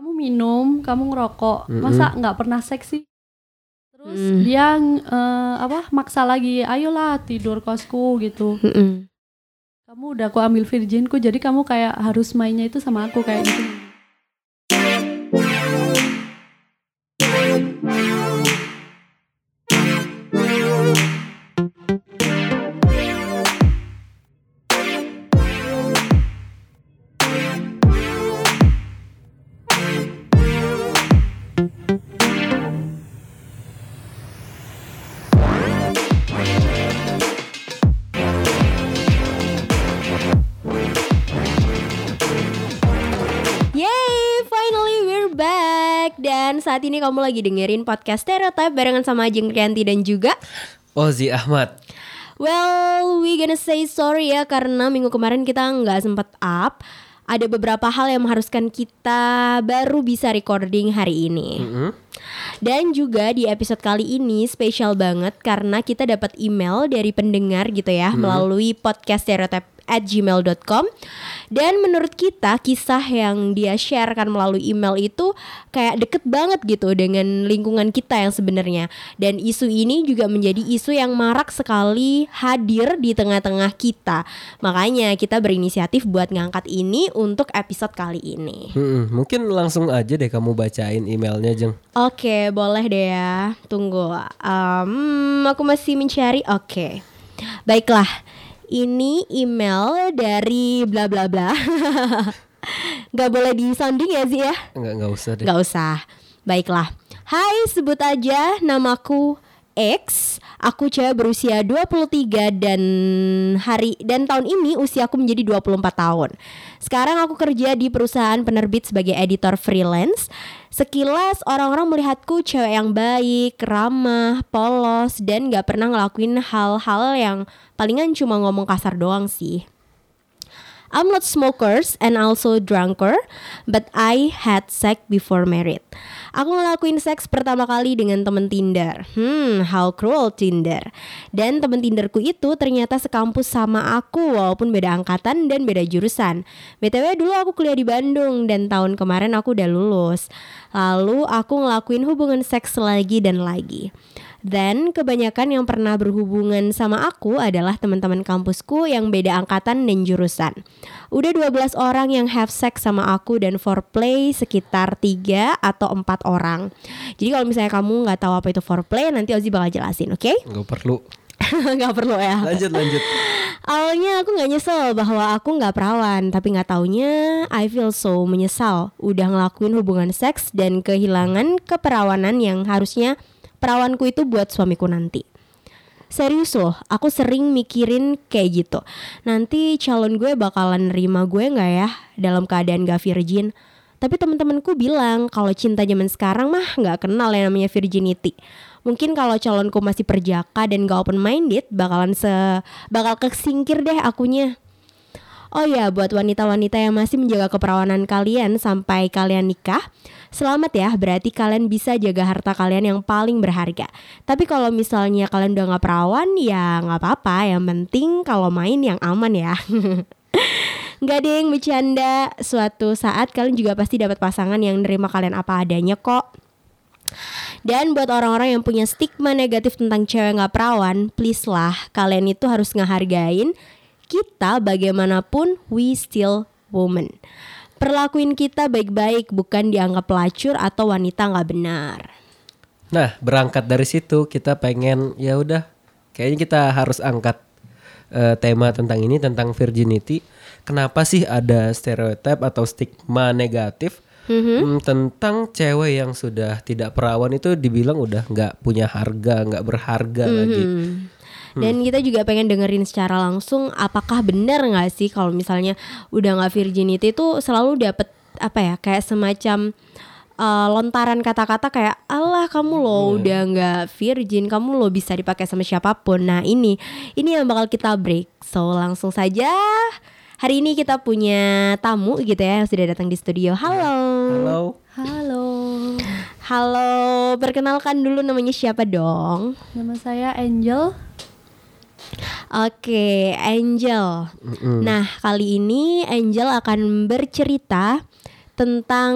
kamu minum kamu ngerokok Mm-mm. masa nggak pernah seksi terus Hmm. dia eh, apa maksa lagi ayolah tidur kosku gitu Mm-mm. kamu udah aku ambil virginku jadi kamu kayak harus mainnya itu sama aku kayak gitu saat ini kamu lagi dengerin podcast Stereotype barengan sama Ajeng Rianti dan juga Ozi Ahmad. Well, we gonna say sorry ya karena minggu kemarin kita nggak sempet up ada beberapa hal yang mengharuskan kita baru bisa recording hari ini. Mm-mm. Dan juga di episode kali ini spesial banget karena kita dapat email dari pendengar gitu ya melalui podcast stereotype at gmail.com dan menurut kita kisah yang dia sharekan melalui email itu kayak deket banget gitu dengan lingkungan kita yang sebenarnya dan isu ini juga menjadi isu yang marak sekali hadir di tengah-tengah kita makanya kita berinisiatif buat ngangkat ini untuk episode kali ini Mm-mm. Mungkin langsung aja deh kamu bacain emailnya Jeng. Oke, boleh deh ya. Tunggu. Um, aku masih mencari. Oke. Baiklah. Ini email dari bla bla bla. Gak boleh disounding ya sih ya? Enggak enggak usah deh. Gak usah. Baiklah. Hai, sebut aja namaku X. Aku cewek berusia 23 dan hari dan tahun ini usiaku menjadi 24 tahun. Sekarang aku kerja di perusahaan penerbit sebagai editor freelance. Sekilas orang-orang melihatku cewek yang baik, ramah, polos dan gak pernah ngelakuin hal-hal yang palingan cuma ngomong kasar doang sih. I'm not smokers and also drunker, but I had sex before married. Aku ngelakuin seks pertama kali dengan temen Tinder. Hmm, how cruel Tinder. Dan temen Tinderku itu ternyata sekampus sama aku walaupun beda angkatan dan beda jurusan. BTW dulu aku kuliah di Bandung dan tahun kemarin aku udah lulus. Lalu aku ngelakuin hubungan seks lagi dan lagi. Dan kebanyakan yang pernah berhubungan sama aku adalah teman-teman kampusku yang beda angkatan dan jurusan. Udah 12 orang yang have sex sama aku dan foreplay sekitar 3 atau 4 orang. Jadi kalau misalnya kamu nggak tahu apa itu foreplay nanti Ozi bakal jelasin, oke? Enggak perlu. Nggak perlu ya. Lanjut lanjut. Awalnya aku nggak nyesel bahwa aku nggak perawan, tapi nggak taunya I feel so menyesal udah ngelakuin hubungan seks dan kehilangan keperawanan yang harusnya perawanku itu buat suamiku nanti. Serius loh, aku sering mikirin kayak gitu. Nanti calon gue bakalan nerima gue nggak ya dalam keadaan gak virgin? Tapi temen-temenku bilang kalau cinta zaman sekarang mah nggak kenal yang namanya virginity. Mungkin kalau calonku masih perjaka dan gak open minded bakalan se bakal kesingkir deh akunya. Oh ya, buat wanita-wanita yang masih menjaga keperawanan kalian sampai kalian nikah, selamat ya. Berarti kalian bisa jaga harta kalian yang paling berharga. Tapi kalau misalnya kalian udah nggak perawan, ya nggak apa-apa. Yang penting kalau main yang aman ya. Yang bercanda. Suatu saat kalian juga pasti dapat pasangan yang nerima kalian apa adanya kok. Dan buat orang-orang yang punya stigma negatif tentang cewek nggak perawan, please lah kalian itu harus ngehargain kita bagaimanapun we still woman. Perlakuin kita baik-baik bukan dianggap pelacur atau wanita nggak benar. Nah, berangkat dari situ kita pengen ya udah kayaknya kita harus angkat eh, tema tentang ini tentang virginity. Kenapa sih ada stereotip atau stigma negatif Hmm, tentang cewek yang sudah tidak perawan itu dibilang udah nggak punya harga, nggak berharga lagi. Hmm. Dan kita juga pengen dengerin secara langsung apakah benar nggak sih kalau misalnya udah nggak virginity itu selalu dapet apa ya kayak semacam uh, lontaran kata-kata kayak Allah kamu lo udah nggak virgin kamu lo bisa dipakai sama siapa pun. Nah ini ini yang bakal kita break. So langsung saja hari ini kita punya tamu gitu ya yang sudah datang di studio. Halo. Halo. halo Halo, perkenalkan dulu namanya siapa dong? nama saya Angel Oke, Angel. Nah, kali ini Angel akan bercerita tentang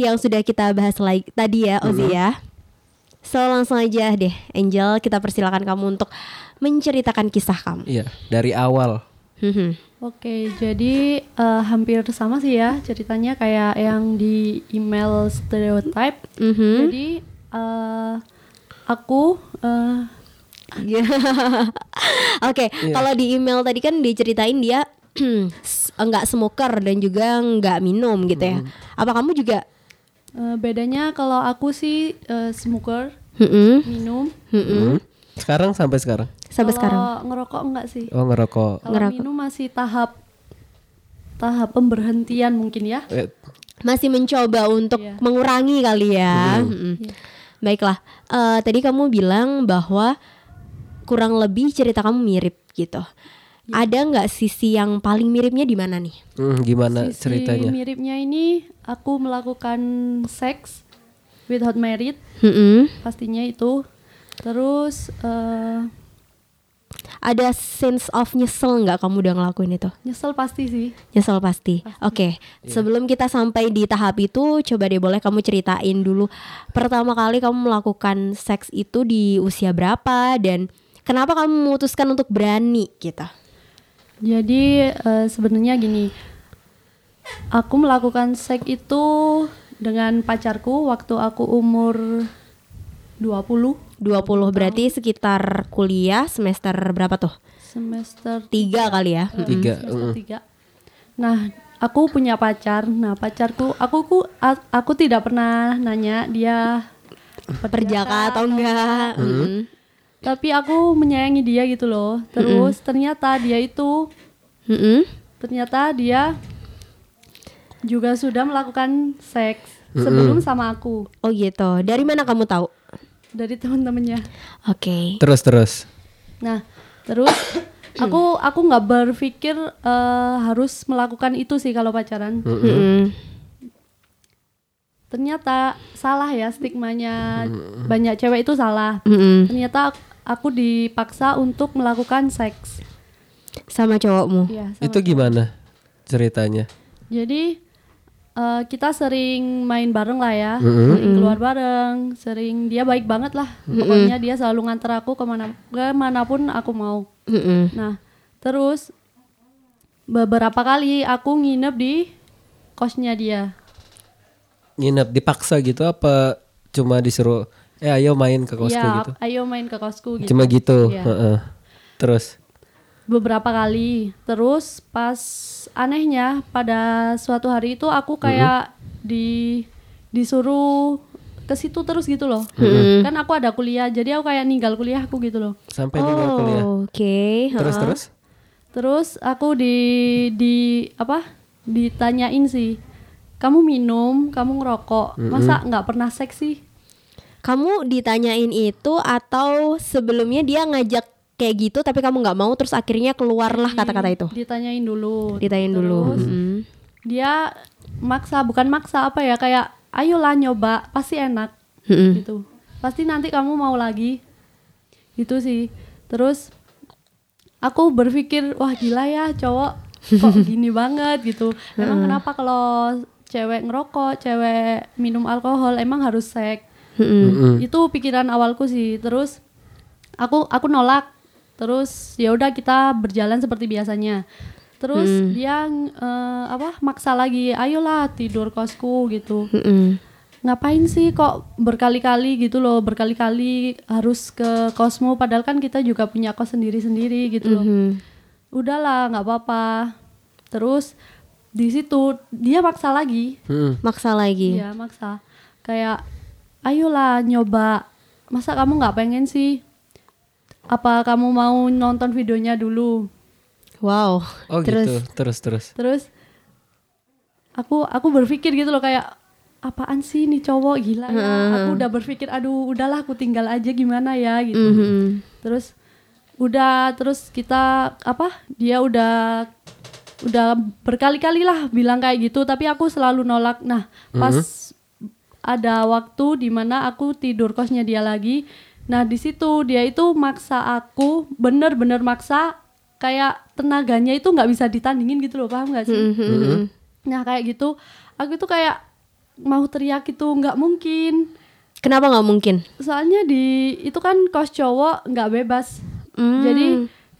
yang sudah kita bahas lagi tadi ya Ozi ya. So langsung aja deh Angel kita persilakan kamu untuk menceritakan kisah kamu. Iya, dari awal. Mhm. Oke, jadi eh, hampir sama sih ya ceritanya kayak yang di email stereotype. Mhm. Jadi eh, aku eh, Iya. Oke, kalau di email tadi kan diceritain dia enggak smoker dan juga enggak minum gitu ya. Apa kamu juga? eh, bedanya kalau aku sih eh, smoker, Mm-mm. minum. Mm-mm. Hmm. Sekarang sampai sekarang. Sampai Kalau sekarang. ngerokok enggak sih? Oh ngerokok. Kalau Ngerokok. minum masih tahap tahap pemberhentian mungkin ya. Eh, Masih mencoba untuk Iya. mengurangi kali ya. Mm-mm. Baiklah. Eh, tadi kamu bilang bahwa kurang lebih cerita kamu mirip gitu. Ada nggak sisi yang paling miripnya di mana nih? hmm, gimana Sisi ceritanya? miripnya ini aku melakukan seks without merit Mm-mm. pastinya itu. Terus eh, Ada sense of nyesel nggak kamu udah ngelakuin itu? nyesel pasti sih. Nyesel pasti. Oke, sebelum kita sampai di tahap itu, coba deh boleh kamu ceritain dulu pertama kali kamu melakukan seks itu di usia berapa dan kenapa kamu memutuskan untuk berani gitu? Jadi eh, sebenarnya gini, aku melakukan seks itu dengan pacarku waktu aku umur 20 20 berarti sekitar kuliah semester berapa tuh? semester Tiga kali ya? Tiga. semester mm. tiga. Nah, aku punya pacar. Nah, pacarku, aku ku, a- aku tidak pernah nanya dia Perjaka atau enggak? Mm-mm. Tapi aku menyayangi dia gitu loh. Terus ternyata dia itu, Mm-mm. ternyata dia juga sudah melakukan seks sebelum sama aku Oh gitu. Dari mana kamu tahu? dari teman-temannya. Oke. Terus terus. Nah, terus aku aku nggak berpikir eh, harus melakukan itu sih kalau pacaran. Mm-mm. ternyata salah ya stigmanya banyak cewek itu salah Mm-mm. ternyata ak- aku dipaksa untuk melakukan seks. Sama cowokmu? ya sama- Itu gimana ceritanya? jadi eh, kita sering main bareng lah ya. Mm-mm. sering keluar bareng. Sering dia baik banget lah. Pokoknya dia selalu nganter aku ke mana ke mana pun aku mau. Mm-mm. nah terus beberapa kali aku nginep di kosnya dia. Nginep dipaksa gitu apa cuma disuruh eh ayo main ke kosku Iya, gitu. ayo main ke kosku gitu Cuma gitu. Iya. heeh. Terus beberapa kali. Terus pas anehnya pada suatu hari itu aku kayak di disuruh ke situ terus gitu loh. Kan aku ada kuliah, jadi aku kayak ninggal kuliah aku gitu loh. sampai tinggal kuliah. Oh, Oke. Terus heeh. terus? Terus aku di di apa? ditanyain sih. Kamu minum, kamu ngerokok, masa nggak pernah seks sih? Kamu ditanyain itu atau sebelumnya dia ngajak kayak gitu tapi kamu nggak mau terus akhirnya keluarlah kata-kata itu? Ditanyain dulu. Ditanyain dulu. Terus Mm. dia maksa, bukan maksa apa ya? Kayak ayolah nyoba, pasti enak. Mm-mm. gitu pasti nanti kamu mau lagi gitu sih terus aku berpikir wah gila ya cowok kok gini banget gitu emang kenapa kalau cewek ngerokok cewek minum alkohol emang harus seks Mm-mm. itu pikiran awalku sih. Terus aku aku nolak. Terus ya udah kita berjalan seperti biasanya. Terus dia eh, apa maksa lagi ayolah tidur kosku gitu. Mm-mm. ngapain sih kok berkali-kali gitu loh berkali-kali harus ke kosmo padahal kan kita juga punya kos sendiri-sendiri gitu loh. Mhm. udahlah nggak apa-apa. Terus di situ dia maksa lagi. Mm-mm. Maksa lagi. Iya maksa. Kayak ayolah nyoba. Masa kamu nggak pengen sih? Apa kamu mau nonton videonya dulu? Wow. Oh terus gitu. Terus? Terus. terus. Aku aku berpikir gitu loh kayak apaan sih nih cowok? Gila ya. Aku udah berpikir aduh udahlah aku tinggal aja gimana ya gitu. Mhm. terus udah terus kita apa dia udah udah berkali-kali lah bilang kayak gitu tapi aku selalu nolak. Nah pas ada waktu di mana aku tidur kosnya dia lagi nah di situ dia itu maksa aku bener-bener maksa kayak tenaganya itu nggak bisa ditandingin gitu loh paham nggak sih Mhm. Nah kayak gitu aku itu kayak mau teriak itu nggak mungkin Kenapa nggak mungkin? soalnya di itu kan kos cowok nggak bebas Hmm. jadi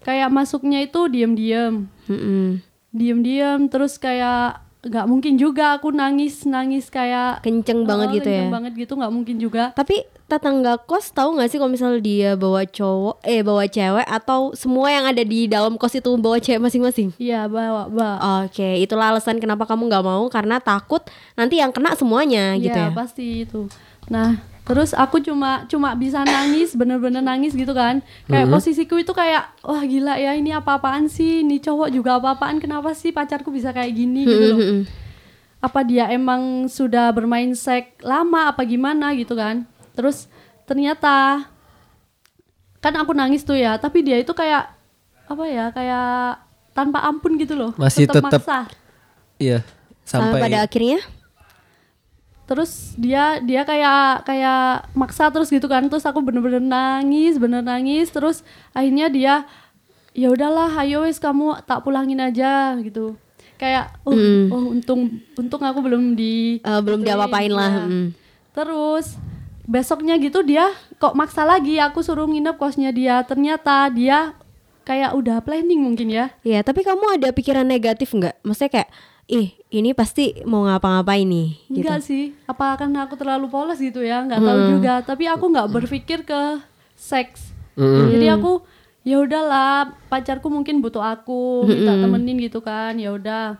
kayak masuknya itu diem-diem Mm-mm. diem-diem terus kayak nggak mungkin juga aku nangis nangis kayak kenceng banget Oh, gitu kenceng ya. banget gitu nggak mungkin juga Tapi tetangga kos tahu nggak sih kalau misalnya dia bawa cowok, eh bawa cewek atau semua yang ada di dalam kos itu bawa cewek masing-masing? iya bawa bawa Oke, itulah alasan kenapa kamu nggak mau karena takut nanti yang kena semuanya gitu Iya, ya. pasti itu nah terus aku cuma cuma bisa nangis bener-bener nangis gitu kan. Kayak posisiku itu kayak wah gila ya ini apa-apaan sih? Ini cowok juga apa-apaan? Kenapa sih pacarku bisa kayak gini? Gitu loh. Mm-mm. apa dia emang sudah bermain seks lama apa gimana gitu kan. Terus ternyata kan aku nangis tuh ya tapi dia itu kayak apa ya kayak tanpa ampun gitu loh. Masih maksa. Iya. Sampai Sampai pada akhirnya terus dia dia kayak kayak maksa terus gitu kan terus aku bener-bener nangis bener nangis terus akhirnya dia ya udahlah ayo wes kamu tak pulangin aja gitu kayak oh, oh untung untung aku belum di eh, belum diapa-apain lah. mm. terus besoknya gitu dia kok maksa lagi aku suruh nginep kosnya dia ternyata dia kayak udah planning mungkin ya Iya, tapi kamu ada pikiran negatif nggak? Maksudnya kayak, ih ini pasti mau ngapa-ngapain nih, gitu. Enggak sih, apa karena aku terlalu polos gitu ya, nggak tahu juga. Tapi aku nggak berpikir ke seks. Jadi aku ya udahlah, pacarku mungkin butuh aku, minta temenin gitu kan. Ya udah.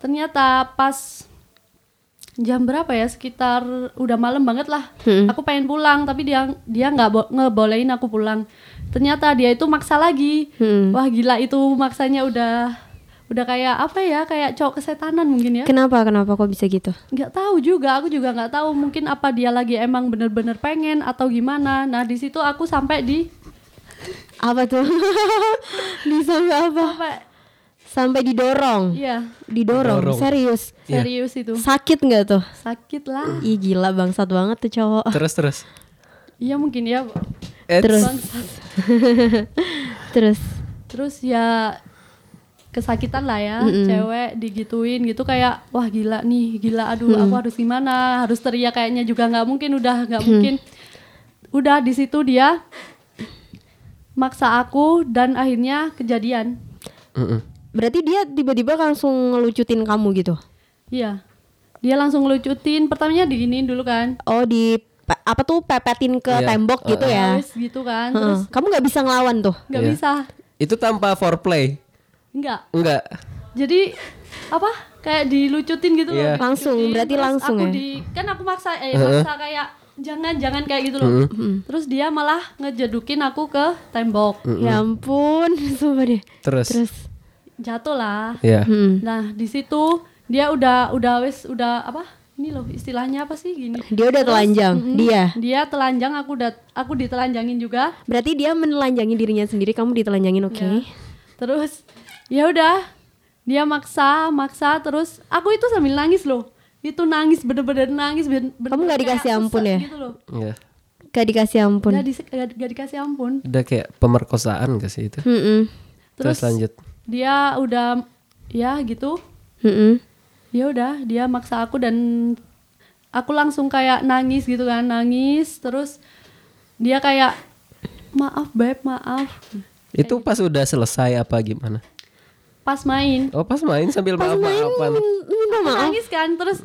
Ternyata pas jam berapa ya? Sekitar udah malam banget lah. Aku pengen pulang, tapi dia dia nggak bo- ngebolehin aku pulang. Ternyata dia itu maksa lagi. Hmm. Wah gila itu maksanya udah udah kayak apa ya? Kayak cowok kesetanan mungkin ya Kenapa? Kenapa kok bisa gitu? nggak tahu juga aku juga nggak tahu mungkin apa dia lagi emang bener-bener pengen atau gimana nah di situ aku sampai di Apa tuh? Di sampai apa? sampai Sampai didorong. iya Didorong, Didorong. serius. Iya. serius itu Sakit nggak tuh? sakit lah Ih gila bangsat banget tuh cowok. terus terus. iya mungkin ya Eits. Terus. Terus, terus ya kesakitan lah ya cewek digituin gitu kayak wah gila nih gila aduh aku harus gimana harus teriak kayaknya juga nggak mungkin udah nggak mungkin udah di situ dia maksa aku dan akhirnya kejadian Mm-mm. berarti dia tiba-tiba langsung ngelucutin kamu gitu? Iya. Dia langsung ngelucutin. Pertamanya diginiin dulu kan. Oh di apa tuh pepetin ke Iya. tembok gitu ya? Terus gitu kan. Terus Kamu nggak bisa ngelawan tuh? nggak Iya. bisa. Itu tanpa foreplay. Enggak. Enggak. Jadi apa? Kayak dilucutin gitu Iya. loh. Langsung, dilucutin. berarti Terus langsung aku ya? di kan aku maksa eh maksa kayak jangan jangan kayak gitu loh. Terus dia malah ngejedukin aku ke tembok. Ya ampun, sumpah deh. Terus. Terus, Jatuh lah. Iya. hmm. Nah, di situ dia udah udah wes udah apa? Ini loh istilahnya apa sih gini? dia udah telanjang, Mm-mm. dia. Dia telanjang, aku udah aku ditelanjangin juga. Berarti dia menelanjangi dirinya sendiri, kamu ditelanjangin, oke? Ya. Terus ya udah dia maksa maksa terus aku itu sambil nangis loh itu nangis bener-bener nangis ben- bener Kamu nggak dikasih ampun ya? gitu loh Iya. Gak dikasih ampun. Gak, di- gak- gak dikasih ampun Udah kayak pemerkosaan gak sih itu? Mm-mm. Terus, Terus- lanjut. dia udah ya gitu Mm-mm. ya udah dia maksa aku dan aku langsung kayak nangis gitu kan nangis terus dia kayak maaf beb maaf Itu pas udah selesai apa gimana? Pas main. Oh pas main sambil maaf-maafan. Minta Aku maaf. nangis kan terus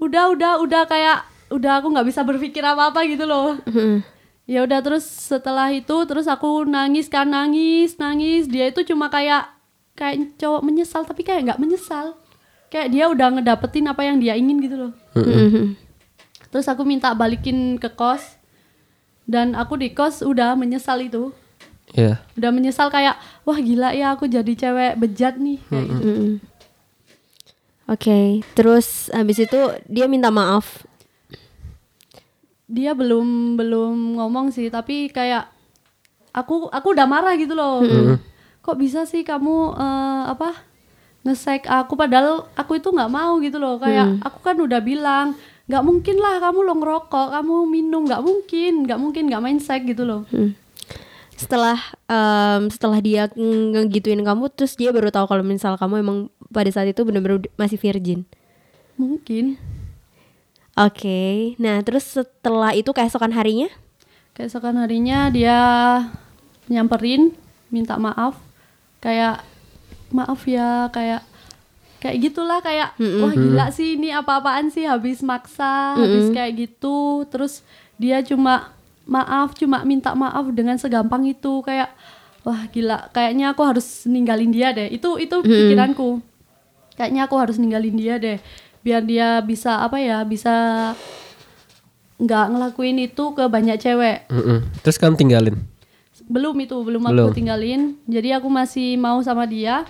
udah udah udah kayak udah aku nggak bisa berpikir apa apa gitu loh. Ya udah terus setelah itu terus aku nangis kan nangis nangis. Dia itu cuma kayak kayak cowok menyesal tapi kayak nggak menyesal. Kayak dia udah ngedapetin apa yang dia ingin gitu loh. Terus aku minta balikin ke kos. Dan aku di kos udah menyesal itu Iya. udah menyesal kayak wah gila ya aku jadi cewek bejat nih kayak gitu. Mm-mm. Oke, terus habis itu dia minta maaf. dia belum belum ngomong sih tapi kayak aku aku udah marah gitu loh kok bisa sih kamu eh, apa ngesek aku padahal aku itu nggak mau gitu loh kayak aku kan udah bilang nggak mungkin lah kamu lo ngerokok kamu minum nggak mungkin nggak mungkin nggak main sek gitu loh Hmm. Setelah em, setelah dia nge- ngegituin kamu, terus dia baru tahu kalau misal kamu emang pada saat itu benar-benar masih virgin. Mungkin. Oke. Nah, terus setelah itu keesokan harinya? keesokan harinya dia nyamperin minta maaf. Kayak maaf ya kayak kayak gitulah kayak wah gila sih ini apa-apaan sih? Habis maksa habis kayak gitu. Terus dia cuma maaf cuma minta maaf dengan segampang itu kayak wah gila kayaknya aku harus ninggalin dia deh itu itu pikiranku kayaknya aku harus ninggalin dia deh biar dia bisa apa ya bisa nggak ngelakuin itu ke banyak cewek Mm-mm. Terus kamu tinggalin. belum itu belum, Belum. aku tinggalin jadi aku masih mau sama dia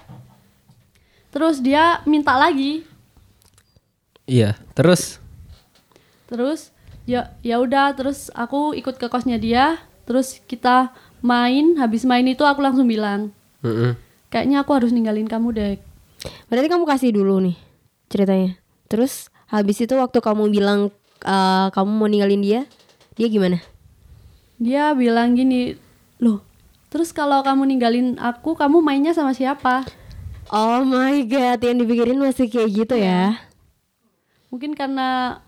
terus dia minta lagi Iya. Terus terus ya ya udah terus aku ikut ke kosnya dia terus kita main habis main itu aku langsung bilang Mm-mm. kayaknya aku harus ninggalin kamu deh Berarti kamu kasih dulu nih ceritanya. Terus habis itu waktu kamu bilang eh, kamu mau ninggalin dia, dia gimana? dia bilang gini loh terus kalau kamu ninggalin aku kamu mainnya sama siapa Oh my god, yang dipikirin masih kayak gitu ya? mungkin karena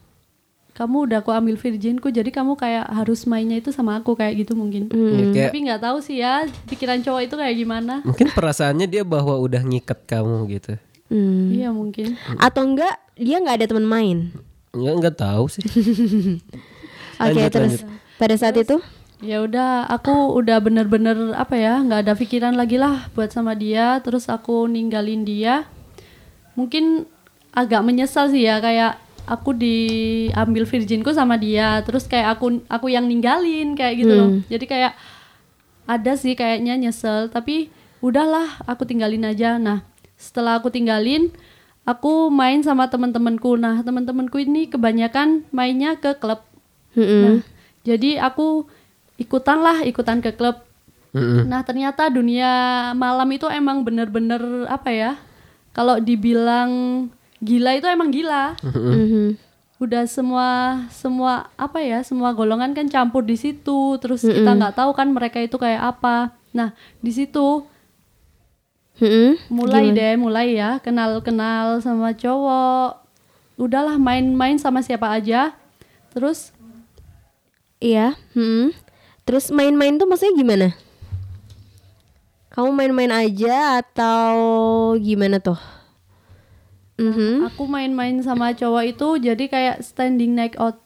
kamu udah aku ambil virginku jadi kamu kayak harus mainnya itu sama aku kayak gitu mungkin Ya, kayak tapi nggak tahu sih ya pikiran cowok itu kayak gimana mungkin perasaannya dia bahwa udah ngikat kamu gitu. Hmm. iya mungkin Atau enggak dia nggak ada teman main? Enggak enggak tahu sih. Oke, Lanjut, terus pada saat itu? ya udah aku udah bener-bener apa ya nggak ada pikiran lagi lah buat sama dia terus aku ninggalin dia mungkin agak menyesal sih ya kayak aku diambil virginku sama dia terus kayak aku aku yang ninggalin kayak gitu loh jadi kayak ada sih kayaknya nyesel tapi udahlah aku tinggalin aja nah setelah aku tinggalin aku main sama teman-temanku nah teman-temanku ini kebanyakan mainnya ke klub Mm-mm. Nah, jadi aku ikutan lah, ikutan ke klub. Mm-mm. Nah, ternyata dunia malam itu emang bener-bener apa ya? Kalau dibilang gila itu emang gila. Mhm. Udah semua semua apa ya? Semua golongan kan campur di situ. Terus kita nggak tahu kan mereka itu kayak apa. Nah, di situ Mm-mm. mulai deh, mulai ya kenal-kenal sama cowok. Udahlah main-main sama siapa aja. Terus Iya. mm. Terus main-main tuh maksudnya gimana? Kamu main-main aja atau gimana tuh? Mhm. Aku main-main sama cowok itu jadi kayak standing night out.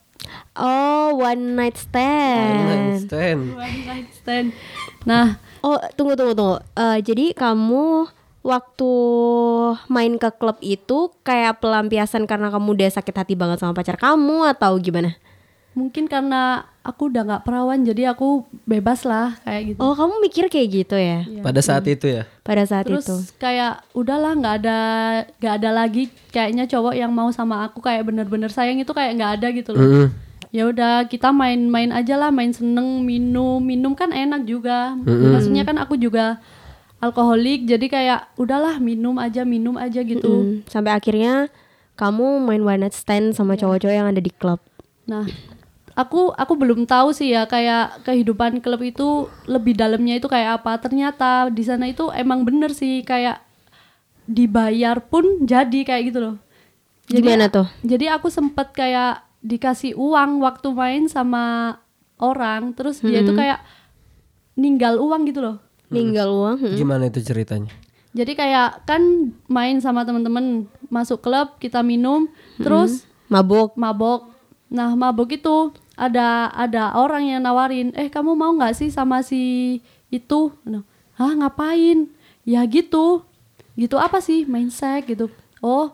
Oh, one night stand. Stand. One night stand. Nah, Oh, tunggu tunggu tunggu. Eh, jadi kamu waktu main ke klub itu kayak pelampiasan karena kamu udah sakit hati banget sama pacar kamu atau gimana? mungkin karena aku udah nggak perawan jadi aku bebas lah kayak gitu. Oh, kamu mikir kayak gitu ya? Pada saat itu ya. Pada saat Terus itu. kayak udahlah nggak ada nggak ada lagi kayaknya cowok yang mau sama aku kayak bener-bener sayang itu kayak nggak ada gitu loh. Mm-mm. Ya udah kita main-main aja lah, main seneng, minum, minum kan enak juga. Maksudnya kan aku juga alkoholik jadi kayak udahlah minum aja minum aja gitu. Mm, sampai akhirnya kamu main one night stand sama cowok-cowok yang ada di klub. Nah, aku aku belum tahu sih ya kayak kehidupan klub itu lebih dalamnya itu kayak apa. Ternyata di sana itu emang bener sih kayak dibayar pun jadi kayak gitu loh. Gimana tuh? Jadi aku sempet kayak dikasih uang waktu main sama orang, terus dia itu kayak ninggal uang gitu loh. Ninggal uang. mm. Gimana itu ceritanya? Jadi kayak kan main sama temen-temen masuk klub kita minum, terus Mabuk. mabok. Nah, mabok itu ada ada orang yang nawarin, "Eh, kamu mau nggak sih sama si itu?" "Hah, ngapain?" Ya gitu. Gitu apa sih? Main seks gitu. Oh,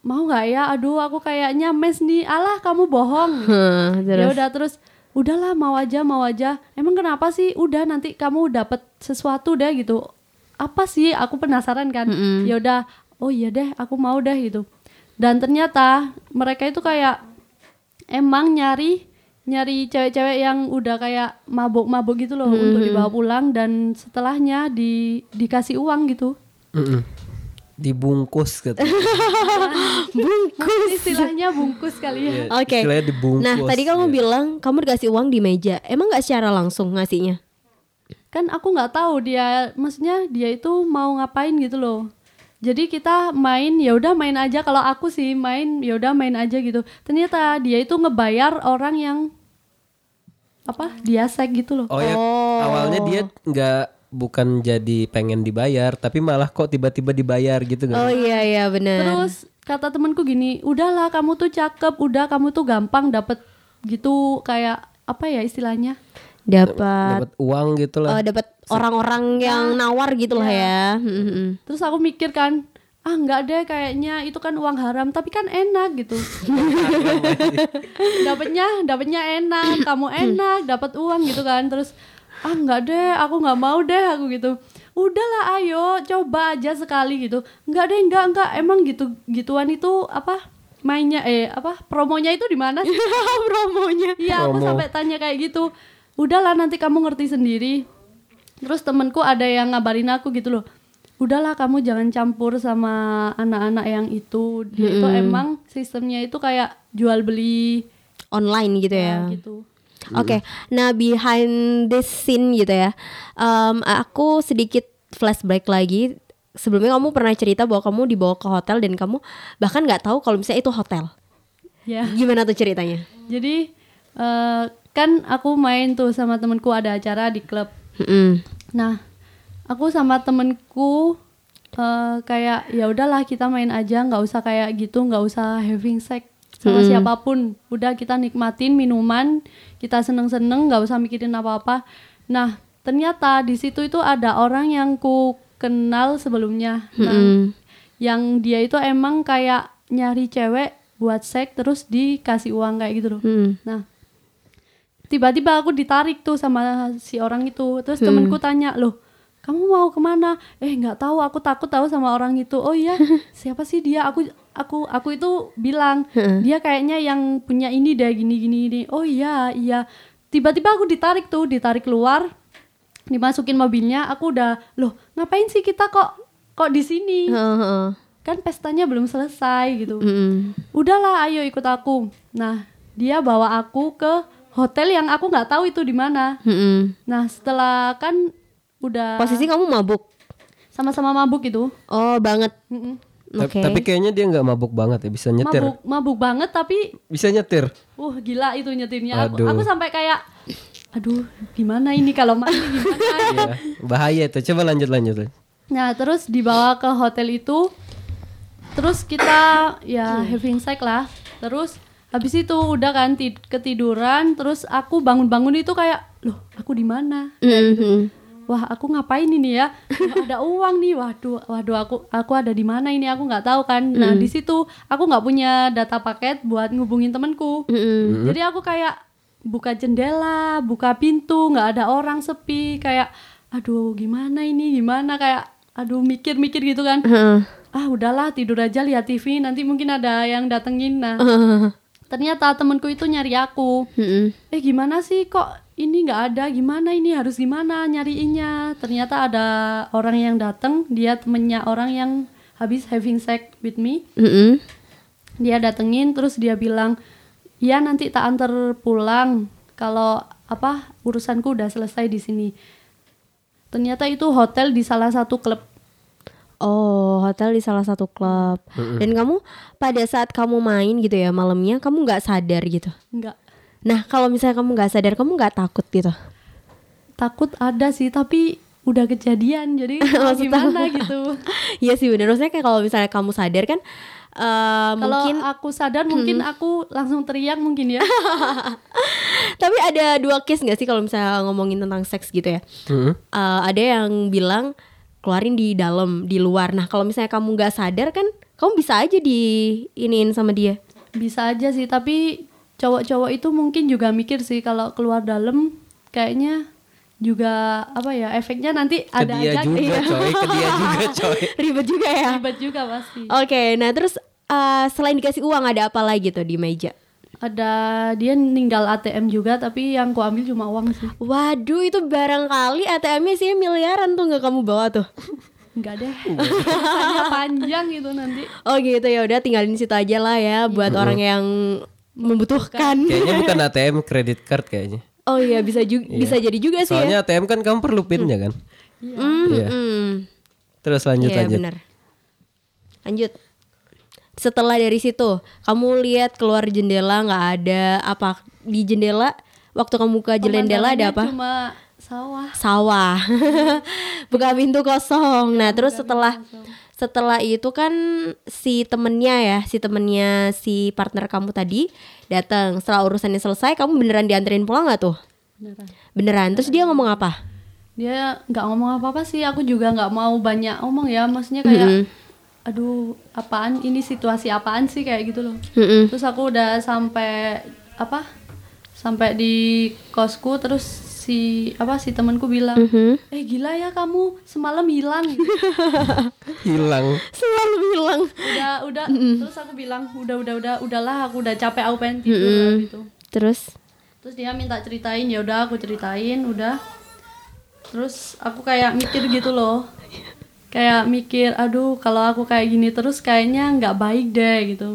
mau nggak ya? Aduh, aku kayaknya mes nih. Alah, kamu bohong. Ya udah terus udahlah mau aja mau aja. Emang kenapa sih? Udah nanti kamu dapat sesuatu deh gitu. Apa sih? Aku penasaran kan. Ya udah, oh iya deh, aku mau deh gitu. Dan ternyata mereka itu kayak emang nyari nyari cewek-cewek yang udah kayak mabuk-mabuk gitu loh untuk dibawa pulang dan setelahnya di dikasih uang gitu. Mm-mm. Dibungkus gitu. Mungkin istilahnya bungkus kali ya. Iya, Oke. istilahnya dibungkus. Nah, tadi kamu ya. bilang kamu dikasih uang di meja. Emang nggak secara langsung ngasihnya? kan aku nggak tahu dia maksudnya dia itu mau ngapain gitu loh jadi kita main ya udah main aja. Kalau aku sih main ya udah main aja gitu. Ternyata dia itu ngebayar orang yang apa dia sek gitu loh. Oh ya, awalnya dia nggak bukan jadi pengen dibayar, tapi malah kok tiba-tiba dibayar gitu Oh kan? iya iya benar. terus kata temanku gini udahlah kamu tuh cakep udah kamu tuh gampang dapet gitu kayak apa ya istilahnya dapat Dapat uang gitu lah. oh, dapat orang-orang yang nawar gitu lah ya. Hmm, hmm. terus aku mikir kan ah nggak deh kayaknya itu kan uang haram tapi kan enak gitu dapatnya dapatnya enak kamu enak dapat uang gitu kan terus ah nggak deh aku nggak mau deh aku gitu udahlah ayo coba aja sekali gitu nggak deh nggak nggak emang gitu gituan itu apa mainnya eh apa promonya itu di mana sih Promonya. Iya aku sampai tanya kayak gitu Udahlah nanti kamu ngerti sendiri Terus temenku ada yang ngabarin aku gitu loh Udahlah kamu jangan campur sama anak-anak yang itu Dia itu emang sistemnya itu kayak jual beli Online gitu ya. gitu Oke, nah behind this scene gitu ya, em, aku sedikit flashback lagi. Sebelumnya kamu pernah cerita bahwa kamu dibawa ke hotel dan kamu bahkan nggak tahu kalau misalnya itu hotel. Ya Gimana tuh ceritanya? jadi eh, kan aku main tuh sama temenku ada acara di klub Mm-mm. Nah, aku sama temenku eh, kayak ya udahlah kita main aja, nggak usah kayak gitu, nggak usah having sex sama siapa pun. Udah kita nikmatin minuman, kita seneng-seneng, nggak usah mikirin apa-apa. Nah, ternyata di situ itu ada orang yang ku kenal sebelumnya. Nah, Mm-mm. yang dia itu emang kayak nyari cewek buat seks terus dikasih uang kayak gitu loh. Hmm. Nah, tiba-tiba aku ditarik tuh sama si orang itu. Terus temenku tanya, loh, kamu mau ke mana? Eh, nggak tahu. Aku takut tahu sama orang itu. Oh iya, siapa sih dia? Aku aku aku itu bilang dia kayaknya yang punya ini deh gini gini gini. Oh iya iya. Tiba-tiba aku ditarik tuh, ditarik keluar, dimasukin mobilnya. Aku udah, loh, ngapain sih kita kok kok di sini? Kan pestanya belum selesai gitu udahlah ayo ikut aku nah dia bawa aku ke hotel yang aku nggak tahu itu di mana Mm-mm. nah setelah kan udah Posisi kamu mabuk? sama-sama mabuk itu Oh banget. Ta- Oke. Tapi kayaknya dia nggak mabuk banget ya, bisa nyetir. mabuk mabuk banget tapi Bisa nyetir. uh gila itu nyetirnya aku, Aduh. aku sampai kayak aduh gimana ini kalau mandi gimana Iya, bahaya itu. Coba lanjut lanjut. Nah, terus dibawa ke hotel itu. Terus kita ya having sex lah. Terus habis itu udah kan tid- ketiduran, terus aku bangun-bangun itu kayak, "Loh, aku di mana?" Mm-mm. Wah, aku ngapain ini ya? Wah, ada uang nih. Waduh, waduh aku aku ada di mana ini? Aku nggak tahu kan. Nah, di situ aku nggak punya data paket buat ngubungin temanku. Mm-mm. Jadi aku kayak buka jendela, buka pintu, nggak ada orang sepi, kayak aduh gimana ini, gimana kayak aduh mikir-mikir gitu kan. Ah udahlah tidur aja lihat TV, nanti mungkin ada yang datengin. Nah. Ternyata temenku itu nyari aku. Mm-mm. Eh gimana sih kok ini nggak ada? Gimana ini harus gimana nyariinnya? Ternyata ada orang yang datang, dia temennya orang yang habis having sex with me Mm-mm. dia datengin terus dia bilang ya nanti tak antar pulang kalau apa urusanku udah selesai di sini ternyata itu hotel di salah satu klub Oh, hotel di salah satu klub. Dan kamu pada saat kamu main gitu ya malamnya, kamu nggak sadar gitu. enggak Nah, kalau misalnya kamu nggak sadar, kamu nggak takut gitu. takut ada sih tapi udah kejadian jadi gimana gitu Iya sih bener. Maksudnya kayak kalau misalnya kamu sadar kan, eh, kalau mungkin. aku sadar mungkin aku langsung teriak mungkin ya Tapi ada dua case nggak sih kalau misalnya ngomongin tentang seks gitu ya? Mm-mm. Eh, ada yang bilang keluarin di dalam, di luar. Nah, kalau misalnya kamu nggak sadar kan, kamu bisa aja di iniin sama dia. bisa aja sih tapi cowok-cowok itu mungkin juga mikir sih kalau keluar dalam kayaknya juga apa ya efeknya nanti Ke ada dia aja juga iya. coy, ke dia juga coy. Ribet juga ya. ribet juga pasti Oke, nah terus eh, selain dikasih uang ada apa lagi tuh di meja? Ada dia ninggal ATM juga tapi yang ku ambil cuma uang sih Waduh, itu barangkali ATM-nya sih miliaran tuh nggak kamu bawa tuh. enggak deh Urusannya panjang gitu nanti Oh gitu ya udah tinggalin situ aja lah ya buat orang yang membutuhkan. Kayaknya bukan ATM, kredit card kayaknya. Oh iya bisa juga bisa jadi juga sih ya. Soalnya ATM kan kamu perlu pinnya kan. Hmm, Iya. hmm. Terus lanjut Iya lanjut. benar. lanjut setelah dari situ kamu lihat keluar jendela nggak ada apa di jendela waktu kamu buka jendela ada apa Cuma sawah. sawah buka pintu kosong nah terus setelah setelah itu kan si temennya ya si temennya si partner kamu tadi datang setelah urusannya selesai kamu beneran dianterin pulang nggak tuh Beneran. beneran terus dia ngomong apa Dia nggak ngomong apa-apa sih. Aku juga nggak mau banyak ngomong ya. Maksudnya kayak, Mm-mm. Aduh, apaan ini situasi apaan sih kayak gitu loh. Mm-mm. Terus aku udah sampai apa? Sampai di kosku terus si apa si temanku bilang, Mhm. eh gila ya kamu semalam hilang. gitu. Hilang. selalu bilang udah udah terus aku bilang udah udah udah udahlah aku udah capek aku pengen tidur lah, gitu. terus Terus dia minta ceritain ya udah aku ceritain udah. Terus aku kayak mikir gitu loh. Kayak mikir aduh kalau aku kayak gini terus kayaknya nggak baik deh gitu.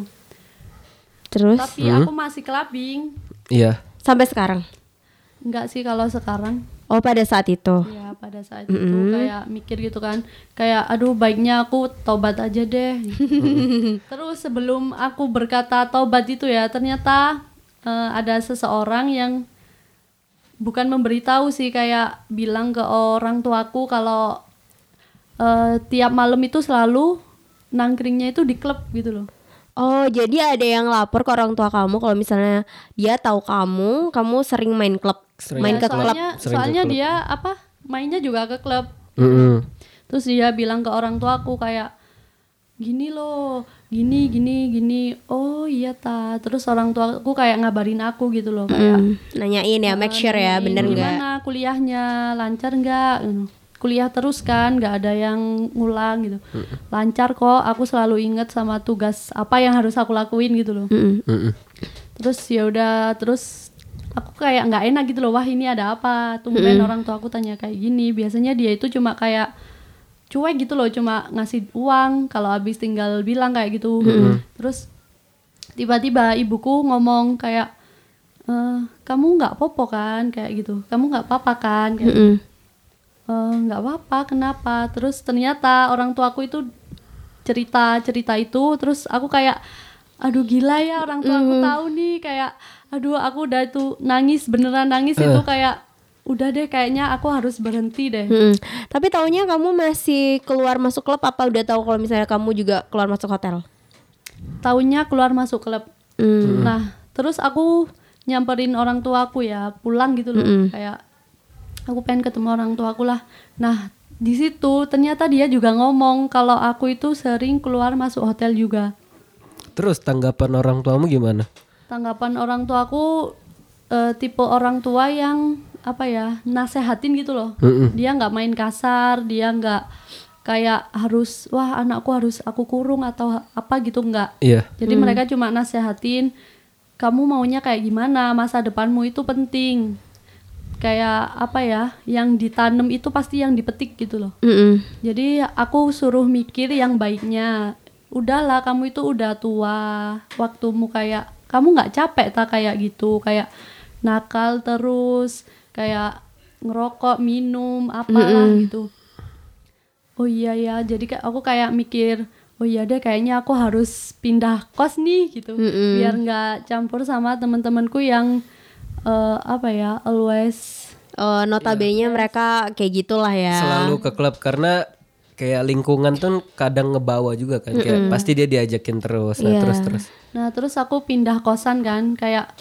terus Tapi aku masih kelabing. Iya. sampai sekarang Enggak sih kalau sekarang. oh pada saat itu Ya pada saat itu kayak mikir gitu kan. Kayak aduh baiknya aku tobat aja deh. Terus sebelum aku berkata tobat itu ya ternyata eh, ada seseorang yang bukan memberitahu sih kayak bilang ke orang tuaku kalau eh, tiap malam itu selalu nangkringnya itu di klub gitu loh. Oh, jadi ada yang lapor ke orang tua kamu kalau misalnya dia tahu kamu, kamu sering main klub, Sering main Ya, ke klub. soalnya Sering ke soalnya klub. dia apa mainnya juga ke klub. Mm-mm. Terus dia bilang ke orang tuaku kayak gini loh, gini gini gini. Oh iya ta. Terus orang tuaku kayak ngabarin aku gitu loh kayak Hmm, nanyain ya, make sure ya, bener nggak? Gimana kuliahnya lancar nggak? Hmm. Kuliah terus kan, nggak ada yang ngulang gitu. Lancar kok. Aku selalu inget sama tugas apa yang harus aku lakuin gitu loh. Mm-mm. Mm-mm. Terus ya udah terus aku kayak nggak enak gitu loh. Wah ini ada apa? Tumben orang tua aku tanya kayak gini. Biasanya dia itu cuma kayak cuek gitu loh, cuma ngasih uang kalau habis tinggal bilang kayak gitu. Terus tiba-tiba ibuku ngomong kayak "Eh, kamu nggak popo kan kayak gitu. Kamu nggak apa-apa kan kayak Mm-mm. "Eh, nggak apa-apa kenapa terus ternyata orang tuaku itu cerita cerita itu terus aku kayak aduh gila ya orang tua aku tahu nih kayak aduh aku udah tuh nangis beneran nangis itu kayak udah deh kayaknya aku harus berhenti deh Mm-mm. Tapi taunya kamu masih keluar masuk klub apa udah tahu kalau misalnya kamu juga keluar masuk hotel? tahunnya keluar masuk klub Mm. nah terus aku nyamperin orang tuaku ya pulang gitu loh Mm-mm. kayak aku pengen ketemu orang tuaku lah. Nah di situ ternyata dia juga ngomong kalau aku itu sering keluar masuk hotel juga. Terus tanggapan orang tuamu gimana? tanggapan orang tuaku eh, tipe orang tua yang apa ya nasehatin gitu loh. Mm-mm. dia nggak main kasar dia nggak kayak harus wah anakku harus aku kurung atau apa gitu nggak. Iya. jadi mereka cuma nasehatin kamu maunya kayak gimana? Masa depanmu itu penting kayak apa ya yang ditanam itu pasti yang dipetik gitu loh. Mm-mm. jadi aku suruh mikir yang baiknya. Udahlah kamu itu udah tua waktumu kayak kamu nggak capek tak kayak gitu kayak nakal terus kayak ngerokok minum apalah gitu. Oh iya ya jadi kayak aku kayak mikir oh iya deh kayaknya aku harus pindah kos nih gitu. Mm-mm. biar nggak campur sama teman-temanku yang eh, apa ya always Oh, notabene mereka kayak gitulah ya. Selalu ke klub karena kayak lingkungan tuh kadang ngebawa juga kan. Kayak pasti dia diajakin terus, nah, Iya. terus terus. Nah terus aku pindah kosan kan kayak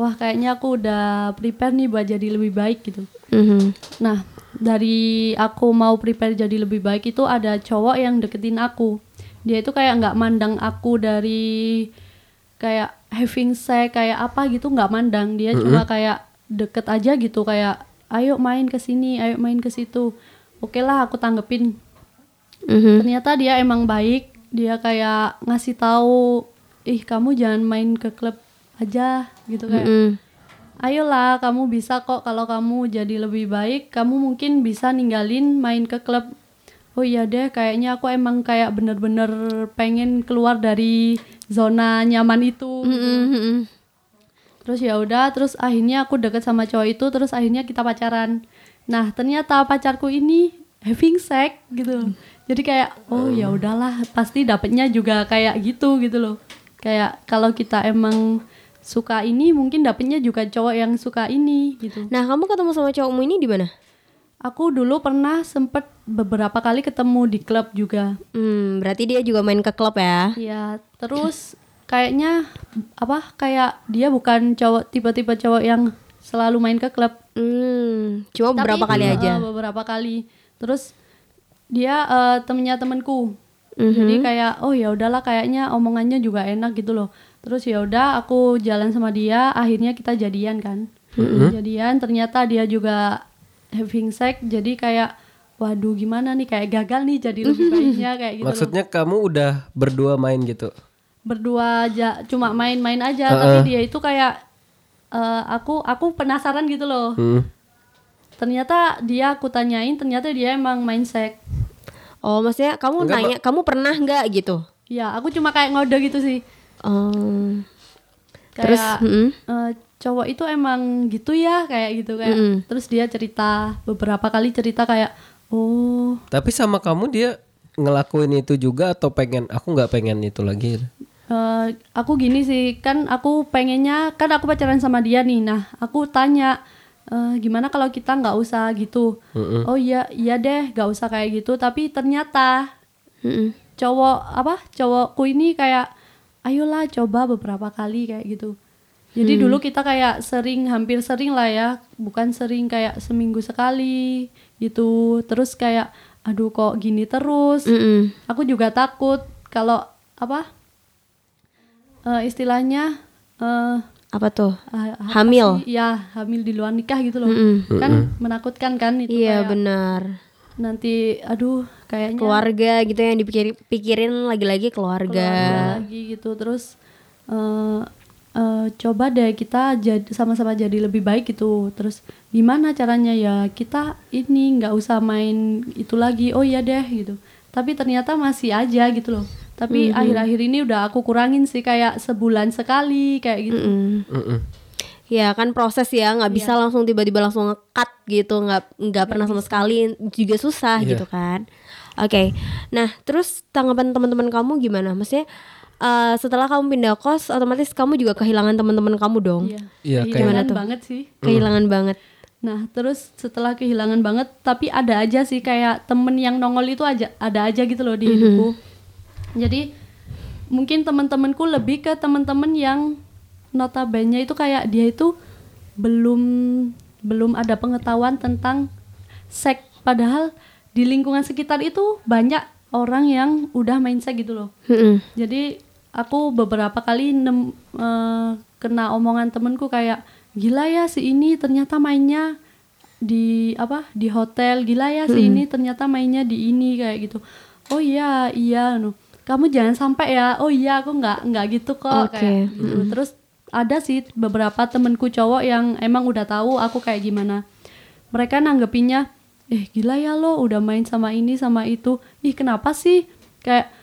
wah kayaknya aku udah prepare nih buat jadi lebih baik gitu. Mhm. Nah dari aku mau prepare jadi lebih baik itu ada cowok yang deketin aku. Dia itu kayak nggak mandang aku dari kayak having sex kayak apa gitu nggak mandang. Dia cuma kayak deket aja gitu kayak ayo main ke sini, ayo main ke situ. Oke lah aku tanggepin Mhm. ternyata dia emang baik dia kayak ngasih tahu ih kamu jangan main ke klub aja gitu kayak Mm. ayolah kamu bisa kok kalau kamu jadi lebih baik kamu mungkin bisa ninggalin main ke klub oh iya deh kayaknya aku emang kayak bener-bener pengen keluar dari zona nyaman itu gitu. Mhm. Terus ya udah, terus akhirnya aku deket sama cowok itu, terus akhirnya kita pacaran. Nah ternyata pacarku ini having sex gitu jadi kayak oh ya udahlah pasti dapetnya juga kayak gitu gitu loh kayak kalau kita emang suka ini mungkin dapetnya juga cowok yang suka ini gitu Nah, kamu ketemu sama cowokmu ini di mana? Aku dulu pernah sempet beberapa kali ketemu di klub juga Hmm, berarti dia juga main ke klub ya? ya terus kayaknya apa kayak dia bukan cowok tipe-tipe cowok yang selalu main ke klub Hmm, cuma Tapi, beberapa kali eh, aja. beberapa kali. Terus dia eh, temennya temenku. Mhm. Jadi kayak oh ya udahlah kayaknya omongannya juga enak gitu loh. Terus ya udah aku jalan sama dia, akhirnya kita jadian kan. Jadian ternyata dia juga having sex jadi kayak waduh gimana nih kayak gagal nih jadi lebih baiknya kayak gitu loh. Maksudnya kamu udah berdua main gitu. Berdua aja cuma main-main aja tapi dia itu kayak eh, aku aku penasaran gitu loh. Hmm. ternyata dia aku tanyain ternyata dia emang main seks Oh, maksudnya kamu Enggak, nanya, kamu pernah nggak gitu? ya aku cuma kayak ngode gitu sih Oh, kayak Terus, mm-mm. eh, cowok itu emang gitu ya kayak gitu kayak Mm-mm. terus dia cerita beberapa kali cerita kayak oh Tapi sama kamu dia ngelakuin itu juga atau pengen aku nggak pengen itu lagi. eh, aku gini sih kan aku pengennya kan aku pacaran sama dia nih nah aku tanya "Eh, gimana kalau kita nggak usah gitu Mm-mm. oh iya iya deh nggak usah kayak gitu tapi ternyata Mm-mm. cowok apa cowokku ini kayak ayolah coba beberapa kali kayak gitu jadi dulu kita kayak sering hampir sering lah ya bukan sering kayak seminggu sekali gitu terus kayak aduh kok gini terus Mm-mm. aku juga takut kalau apa eh, istilahnya eh, apa tuh? apa Hamil. sih? ya hamil di luar nikah gitu loh Mm-mm. kan menakutkan kan itu Iya kayak benar. nanti aduh kayaknya Keluarga gitu yang dipikirin pikirin lagi-lagi keluarga. keluarga lagi gitu terus eh eh, coba deh kita jadi sama-sama jadi lebih baik gitu. Terus gimana caranya? Ya kita ini nggak usah main itu lagi. Oh iya deh gitu. Tapi ternyata masih aja gitu loh. Tapi akhir-akhir ini udah aku kurangin sih kayak sebulan sekali kayak gitu. Mm-mm. Mm-mm. Ya kan proses ya nggak bisa langsung tiba-tiba langsung nge-cut gitu. Nggak nggak pernah sama sekali. Juga susah Iya. gitu kan. Oke, nah terus tanggapan teman-teman kamu gimana? Maksudnya eh, setelah kamu pindah kos, otomatis kamu juga kehilangan teman-teman kamu dong. Iya, Iya, kehilangan Gimana tuh? banget sih Kehilangan banget. Nah, terus setelah kehilangan banget, tapi ada aja sih kayak temen yang nongol itu aja ada aja gitu loh di hidupku. Jadi mungkin temen-temenku lebih ke temen-temen yang notabene itu kayak dia itu belum belum ada pengetahuan tentang seks. Padahal di lingkungan sekitar itu banyak orang yang udah main seks gitu loh. Mm-mm. Jadi aku beberapa kali nem, eh, kena omongan temenku kayak gila ya si ini ternyata mainnya di apa di hotel. Gila ya si ini ternyata mainnya di ini kayak gitu. Oh iya iya no kamu jangan sampai ya. Oh iya aku nggak nggak gitu kok Oke. kayak gitu. terus ada sih beberapa temenku cowok yang emang udah tahu aku kayak gimana. Mereka nanggepinnya eh gila ya lo udah main sama ini sama itu. Ih kenapa sih? Kayak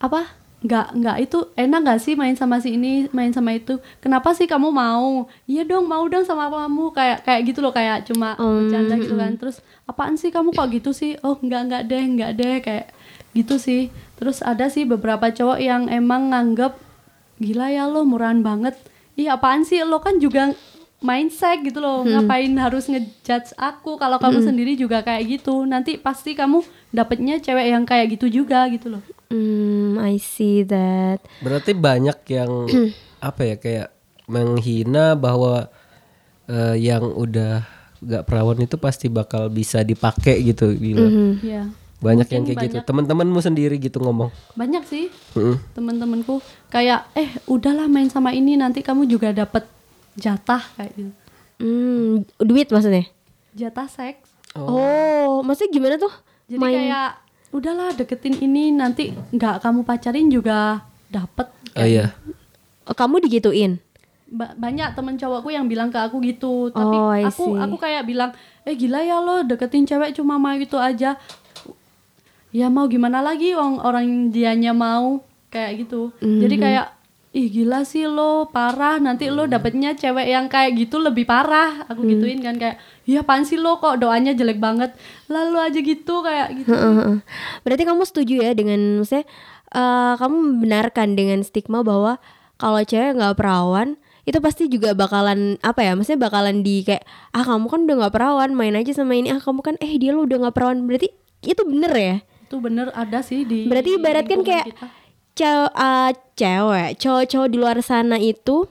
apa nggak nggak. Itu enak nggak sih main sama si ini main sama itu? Kenapa sih kamu mau? Iya dong mau dong sama kamu. Kayak kayak gitu loh kayak cuma bercanda gitu kan. Terus apaan sih kamu? Kok gitu sih? Oh nggak nggak deh nggak deh. Kayak gitu sih. Terus ada sih beberapa cowok yang emang nganggep gila ya lo murahan banget. Ih apaan sih? Lo kan juga main sek gitu loh ngapain harus ngejudge aku kalau kamu sendiri juga kayak gitu nanti pasti kamu dapetnya cewek yang kayak gitu juga gitu loh Hmm, I see that. Berarti banyak yang apa ya kayak menghina bahwa eh, yang udah gak perawan itu pasti bakal bisa dipakai gitu gitu. ya Banyak yang Mungkin kayak gitu. Teman-temanmu sendiri gitu ngomong. banyak sih Mm-mm. temen-temenku kayak eh udahlah main sama ini nanti kamu juga dapet jatah kayak gitu Hmm, duit maksudnya? jatah seks Oh, maksudnya gimana tuh? jadi Main- kayak udahlah deketin ini nanti nggak kamu pacarin juga dapet Oh iya. Oh, kamu digituin? Ba- banyak temen cowokku yang bilang ke aku gitu tapi Oh, aku aku kayak bilang eh gila ya lo deketin cewek cuma mau gitu aja ya mau gimana lagi orang orang dianya mau kayak gitu jadi Mhm. kayak ih gila sih lo parah. Nanti lo dapetnya cewek yang kayak gitu lebih parah. Aku gituin kan kayak iya apaan sih lo? Kok doanya jelek banget? Lalu aja gitu kayak gitu. Heeh. Berarti kamu setuju ya dengan maksudnya eh, kamu membenarkan dengan stigma bahwa kalau cewek nggak perawan itu pasti juga bakalan apa ya maksudnya bakalan di kayak ah kamu kan udah nggak perawan main aja sama ini. Ah kamu kan eh dia lu udah nggak perawan. Berarti itu bener ya? Itu bener ada sih di berarti ibarat kan kayak kita. Cew- uh, cewek cowok-cowok di luar sana itu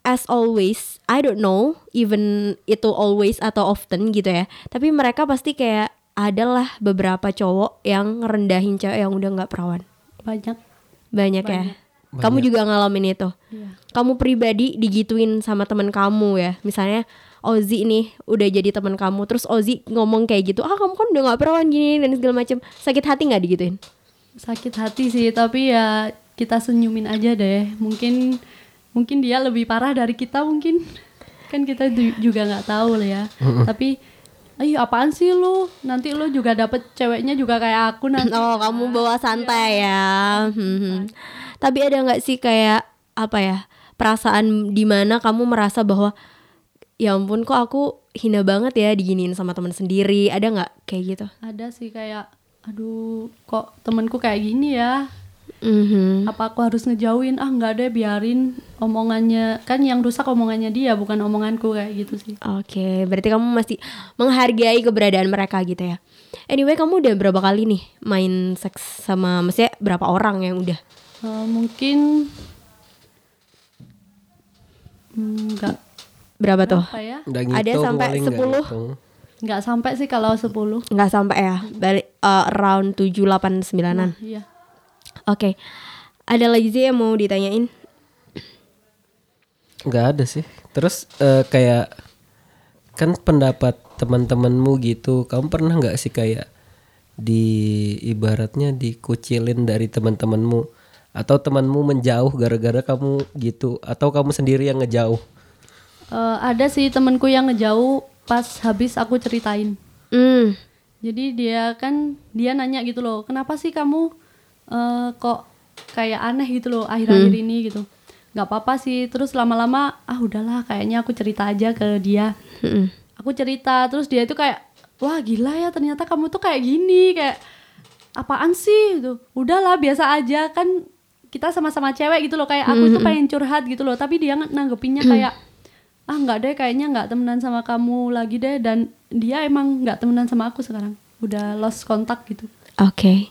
as always I don't know even itu always atau often gitu ya. Tapi mereka pasti kayak adalah beberapa cowok yang ngerendahin cewek yang udah nggak perawan. Banyak. Banyak, ya? Kamu juga ngalamin itu? Iya. kamu pribadi digituin sama teman kamu ya? Misalnya Ozi nih udah jadi teman kamu terus Ozi ngomong kayak gitu ah kamu kan udah nggak perawan gini dan segala macam sakit hati nggak digituin sakit hati sih tapi ya kita senyumin aja deh mungkin mungkin dia lebih parah dari kita mungkin kan kita ju- juga nggak tahu lah ya tapi ayo apaan sih lu nanti lu juga dapet ceweknya juga kayak aku nanti Oh, kamu bawa santai ya. Hmm. Tapi ada nggak sih kayak apa ya perasaan di mana kamu merasa bahwa ya ampun kok aku hina banget ya diginiin sama teman sendiri. Ada nggak kayak gitu? ada sih kayak aduh kok temenku kayak gini ya Mhm. apa aku harus ngejauhin ah nggak deh biarin omongannya kan yang rusak omongannya dia bukan omonganku kayak gitu sih Oke, berarti kamu masih menghargai keberadaan mereka gitu ya. Anyway, kamu udah berapa kali nih main seks sama maksudnya berapa orang yang udah? Eh, mungkin Hmm, nggak Berapa tuh? ya Udah Ada sampai paling nggak 10. ngitung. Nggak sampai sih kalau 10 Nggak sampai ya. Balik uh, around 7 8 9-an. iya Oke. Ada lagi sih yang mau ditanyain? nggak ada sih terus eh, kayak kan pendapat teman-temanmu gitu kamu pernah nggak sih kayak di ibaratnya dikucilin dari teman-temanmu atau temanmu menjauh gara-gara kamu gitu atau kamu sendiri yang ngejauh Eh, ada sih temenku yang ngejauh pas habis aku ceritain. Hmm. Jadi dia kan dia nanya gitu loh, kenapa sih kamu eh, kok kayak aneh gitu loh akhir-akhir ini gitu. Gak apa-apa sih. Terus lama-lama ah udahlah kayaknya aku cerita aja ke dia. Mm-mm. Aku cerita terus dia itu kayak wah gila ya ternyata kamu tuh kayak gini kayak apaan sih gitu. Udahlah biasa aja kan kita sama-sama cewek gitu loh kayak aku tuh pengen curhat gitu loh tapi dia nanggepinnya kayak ah nggak deh kayaknya nggak temenan sama kamu lagi deh. Dan dia emang nggak temenan sama aku sekarang. Udah lost kontak gitu. Oke.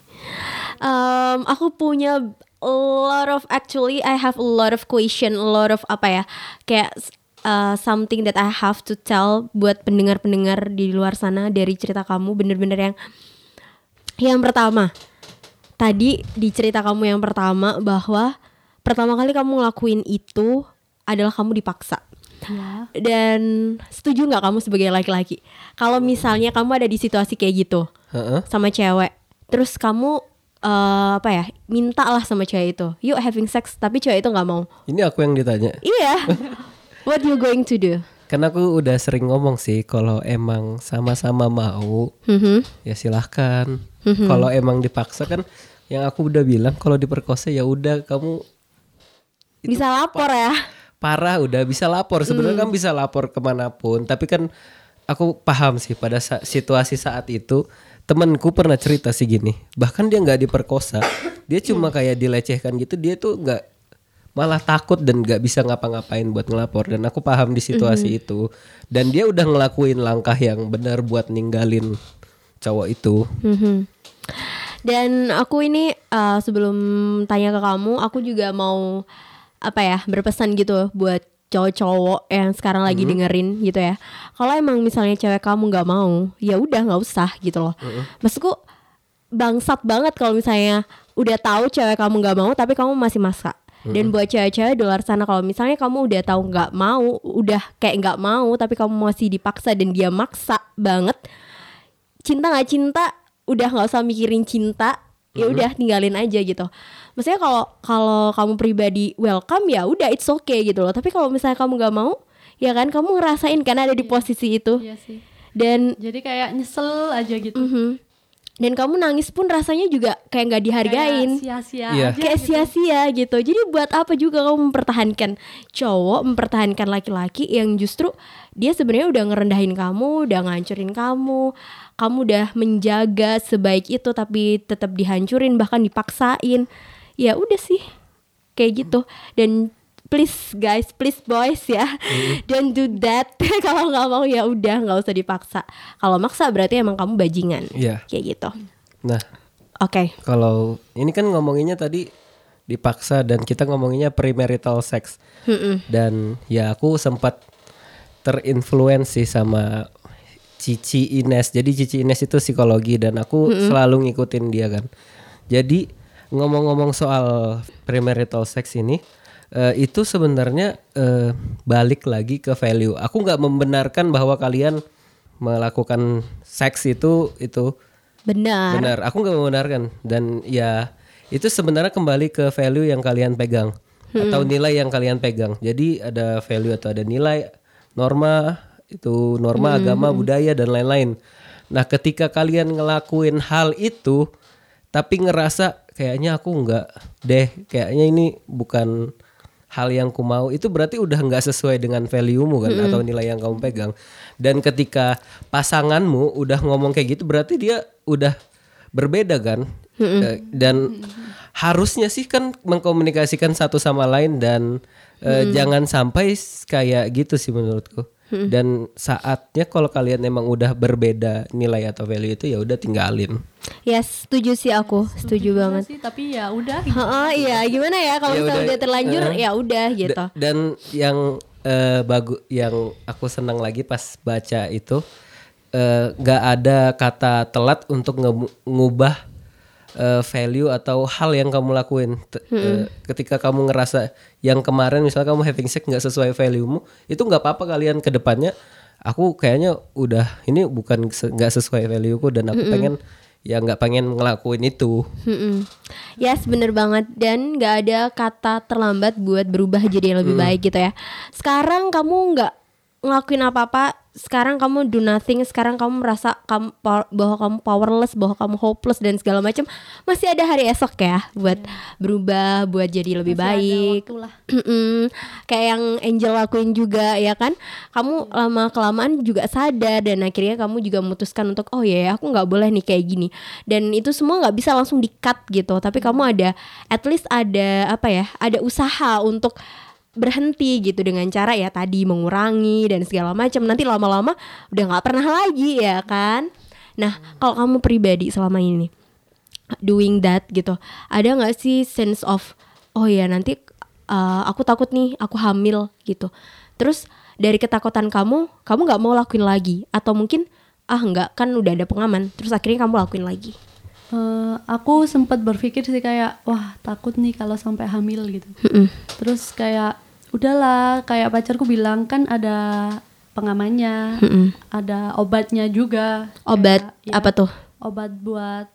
Um, aku punya a lot of actually I have a lot of question, a lot of apa ya kayak uh, something that I have to tell buat pendengar-pendengar di luar sana dari cerita kamu bener-bener yang yang pertama. Tadi di cerita kamu yang pertama bahwa pertama kali kamu ngelakuin itu adalah kamu dipaksa ya. Dan setuju nggak kamu sebagai laki-laki? Kalau misalnya kamu ada di situasi kayak gitu Heeh. sama cewek terus kamu eh, apa ya minta lah sama cewek itu yuk having sex tapi cewek itu nggak mau. Ini aku yang ditanya. Iya. What you going to do? Kan aku udah sering ngomong sih kalau emang sama-sama mau Mhm. ya silahkan. Kalau emang dipaksa kan yang aku udah bilang kalau diperkosa ya udah kamu bisa lapor ya parah udah bisa lapor. Sebenarnya kan bisa lapor ke mana pun. Tapi kan aku paham sih pada sa- situasi saat itu temanku pernah cerita sih gini. Bahkan dia nggak diperkosa. Dia cuma kayak dilecehkan gitu. Dia tuh nggak malah takut dan nggak bisa ngapa-ngapain buat ngelapor. Dan aku paham di situasi itu. Dan dia udah ngelakuin langkah yang benar buat ninggalin cowok itu. Mhm. Dan aku ini uh, sebelum tanya ke kamu, aku juga mau apa ya berpesan gitu buat cowok-cowok yang sekarang lagi dengerin gitu ya. Kalau emang misalnya cewek kamu nggak mau, ya udah nggak usah gitu loh. Maksudku bangsat banget kalau misalnya udah tahu cewek kamu nggak mau tapi kamu masih maksa. Dan buat cewek-cewek di luar sana kalau misalnya kamu udah tahu nggak mau, udah kayak nggak mau tapi kamu masih dipaksa dan dia maksa banget, cinta nggak cinta udah nggak usah mikirin cinta ya udah tinggalin aja gitu maksudnya kalau kalau kamu pribadi welcome ya udah it's okay gitu loh tapi kalau misalnya kamu nggak mau ya kan kamu ngerasain kan ada di posisi itu iya sih dan jadi kayak nyesel aja gitu mhm. dan kamu nangis pun rasanya juga kayak nggak dihargain Kayak sia-sia Iya. aja kayak gitu. sia-sia gitu. Jadi buat apa juga kamu mempertahankan cowok, mempertahankan laki-laki yang justru dia sebenarnya udah ngerendahin kamu, udah ngancurin kamu, kamu udah menjaga sebaik itu tapi tetap dihancurin bahkan dipaksain. Ya udah sih kayak gitu. Dan please guys, please boys ya, don't do that. Kalau nggak mau ya udah nggak usah dipaksa. Kalau maksa berarti emang kamu bajingan. Iya. Kayak gitu. Nah, Oke. kalau ini kan ngomonginnya tadi dipaksa dan kita ngomonginnya premarital sex. Dan ya aku sempat terinfluensi sama Cici Ines. Jadi Cici Ines itu psikologi dan aku selalu ngikutin dia kan. Jadi ngomong-ngomong soal premarital sex ini eh, itu sebenarnya eh, balik lagi ke value. Aku nggak membenarkan bahwa kalian melakukan seks itu itu Benar. Benar, aku nggak membenarkan dan ya itu sebenarnya kembali ke value yang kalian pegang atau nilai yang kalian pegang. Jadi ada value atau ada nilai, norma itu norma agama, budaya dan lain-lain. Nah, ketika kalian ngelakuin hal itu tapi ngerasa kayaknya aku nggak deh, kayaknya ini bukan hal yang ku mau itu berarti udah nggak sesuai dengan value-mu kan atau nilai yang kamu pegang. Dan ketika pasanganmu udah ngomong kayak gitu berarti dia udah berbeda kan. Eh, Dan harusnya sih kan mengkomunikasikan satu sama lain dan eh, jangan sampai kayak gitu sih menurutku. Dan saatnya kalau kalian emang udah berbeda nilai atau value itu ya udah tinggalin. Yes, setuju sih aku, setuju juga banget. sih tapi ya udah Heeh, iya gimana ya kalau Ya misalnya udah, udah terlanjur eh. ya udah gitu. Da- Dan yang eh, bagus yang aku senang lagi pas baca itu eh, nggak ada kata telat untuk nge- ngubah eh, value atau hal yang kamu lakuin. T- eh, ketika kamu ngerasa yang kemarin misalnya kamu having sex nggak sesuai value-mu, itu nggak apa-apa kalian ke depannya. Aku kayaknya udah ini bukan se- nggak sesuai value-ku dan aku pengen ya nggak pengen ngelakuin itu. Mm-mm. Yes, bener banget dan nggak ada kata terlambat buat berubah jadi yang lebih baik gitu ya. Sekarang kamu nggak ngelakuin apa-apa, sekarang kamu do nothing, sekarang kamu merasa kamu bahwa kamu powerless, bahwa kamu hopeless dan segala macam, masih ada hari esok ya buat berubah, buat jadi lebih Masih baik. lah. Kayak yang Angel lakuin juga ya kan? Kamu lama kelamaan juga sadar dan akhirnya kamu juga memutuskan untuk oh ya aku nggak boleh nih kayak gini. Dan itu semua nggak bisa langsung di cut gitu tapi kamu ada at least ada apa ya ada usaha untuk berhenti gitu dengan cara ya tadi mengurangi dan segala macam. Nanti lama-lama udah nggak pernah lagi ya kan? Nah kalau kamu pribadi selama ini doing that gitu ada nggak sih sense of oh ya nanti uh, aku takut nih aku hamil gitu. Terus dari ketakutan kamu kamu nggak mau lakuin lagi? Atau mungkin ah nggak kan udah ada pengaman. Terus akhirnya kamu lakuin lagi Eh, aku sempat berpikir sih kayak wah takut nih kalau sampai hamil gitu. Terus kayak udahlah kayak pacarku bilang kan ada pengamannya, ada obatnya juga. obat Kayak, ya, apa tuh Obat buat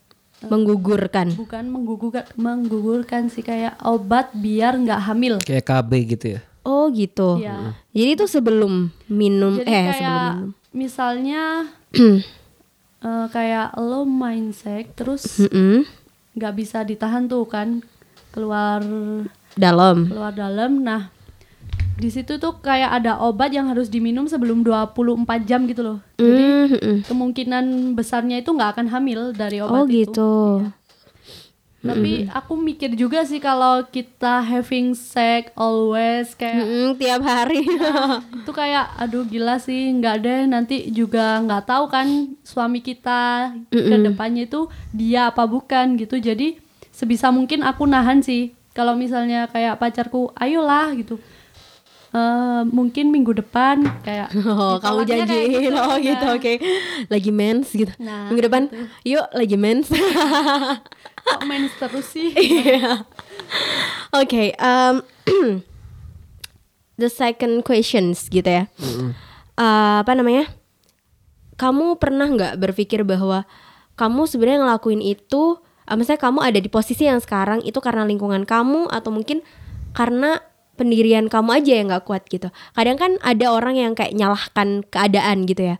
menggugurkan bukan menggugurkan menggugurkan sih kayak obat biar nggak hamil. Kayak KB gitu ya. oh gitu Iya. jadi itu sebelum minum Jadi eh kayak sebelum minum misalnya eh, kayak lo main seks terus nggak bisa ditahan tuh kan keluar dalam. keluar dalam. Nah di situ tuh kayak ada obat yang harus diminum sebelum 24 jam gitu loh. Jadi Mm-mm. kemungkinan besarnya itu nggak akan hamil dari obat oh itu. gitu tapi aku mikir juga sih kalau kita having sex always kayak Mm-mm, tiap hari. Itu kayak aduh gila sih nggak deh nanti juga nggak tahu kan suami kita ke depannya itu dia apa bukan gitu. Jadi sebisa mungkin aku nahan sih kalau misalnya kayak pacarku ayolah gitu Eh, mungkin minggu depan kayak Oh, kamu ditolaknya kayak janjiin. gitu, oh gitu, kan. oke. Lagi mens gitu. Nah, Minggu depan, yuk lagi mens. kok main terus sih Iya. Oke, um, the second questions gitu ya. Uh, apa namanya? Kamu pernah nggak berpikir bahwa kamu sebenarnya ngelakuin itu, uh, misalnya kamu ada di posisi yang sekarang itu karena lingkungan kamu atau mungkin karena pendirian kamu aja yang nggak kuat gitu. Kadang kan ada orang yang kayak nyalahkan keadaan gitu ya.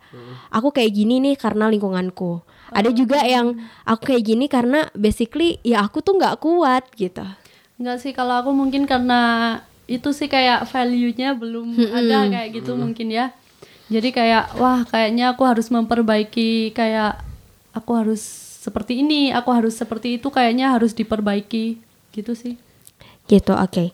Aku kayak gini nih karena lingkunganku. Ada juga yang aku kayak gini karena basically ya aku tuh nggak kuat gitu. Enggak sih kalau aku mungkin karena itu sih kayak value-nya belum ada kayak gitu mungkin ya. Jadi kayak wah kayaknya aku harus memperbaiki kayak aku harus seperti ini, aku harus seperti itu kayaknya harus diperbaiki gitu sih. Gitu, oke.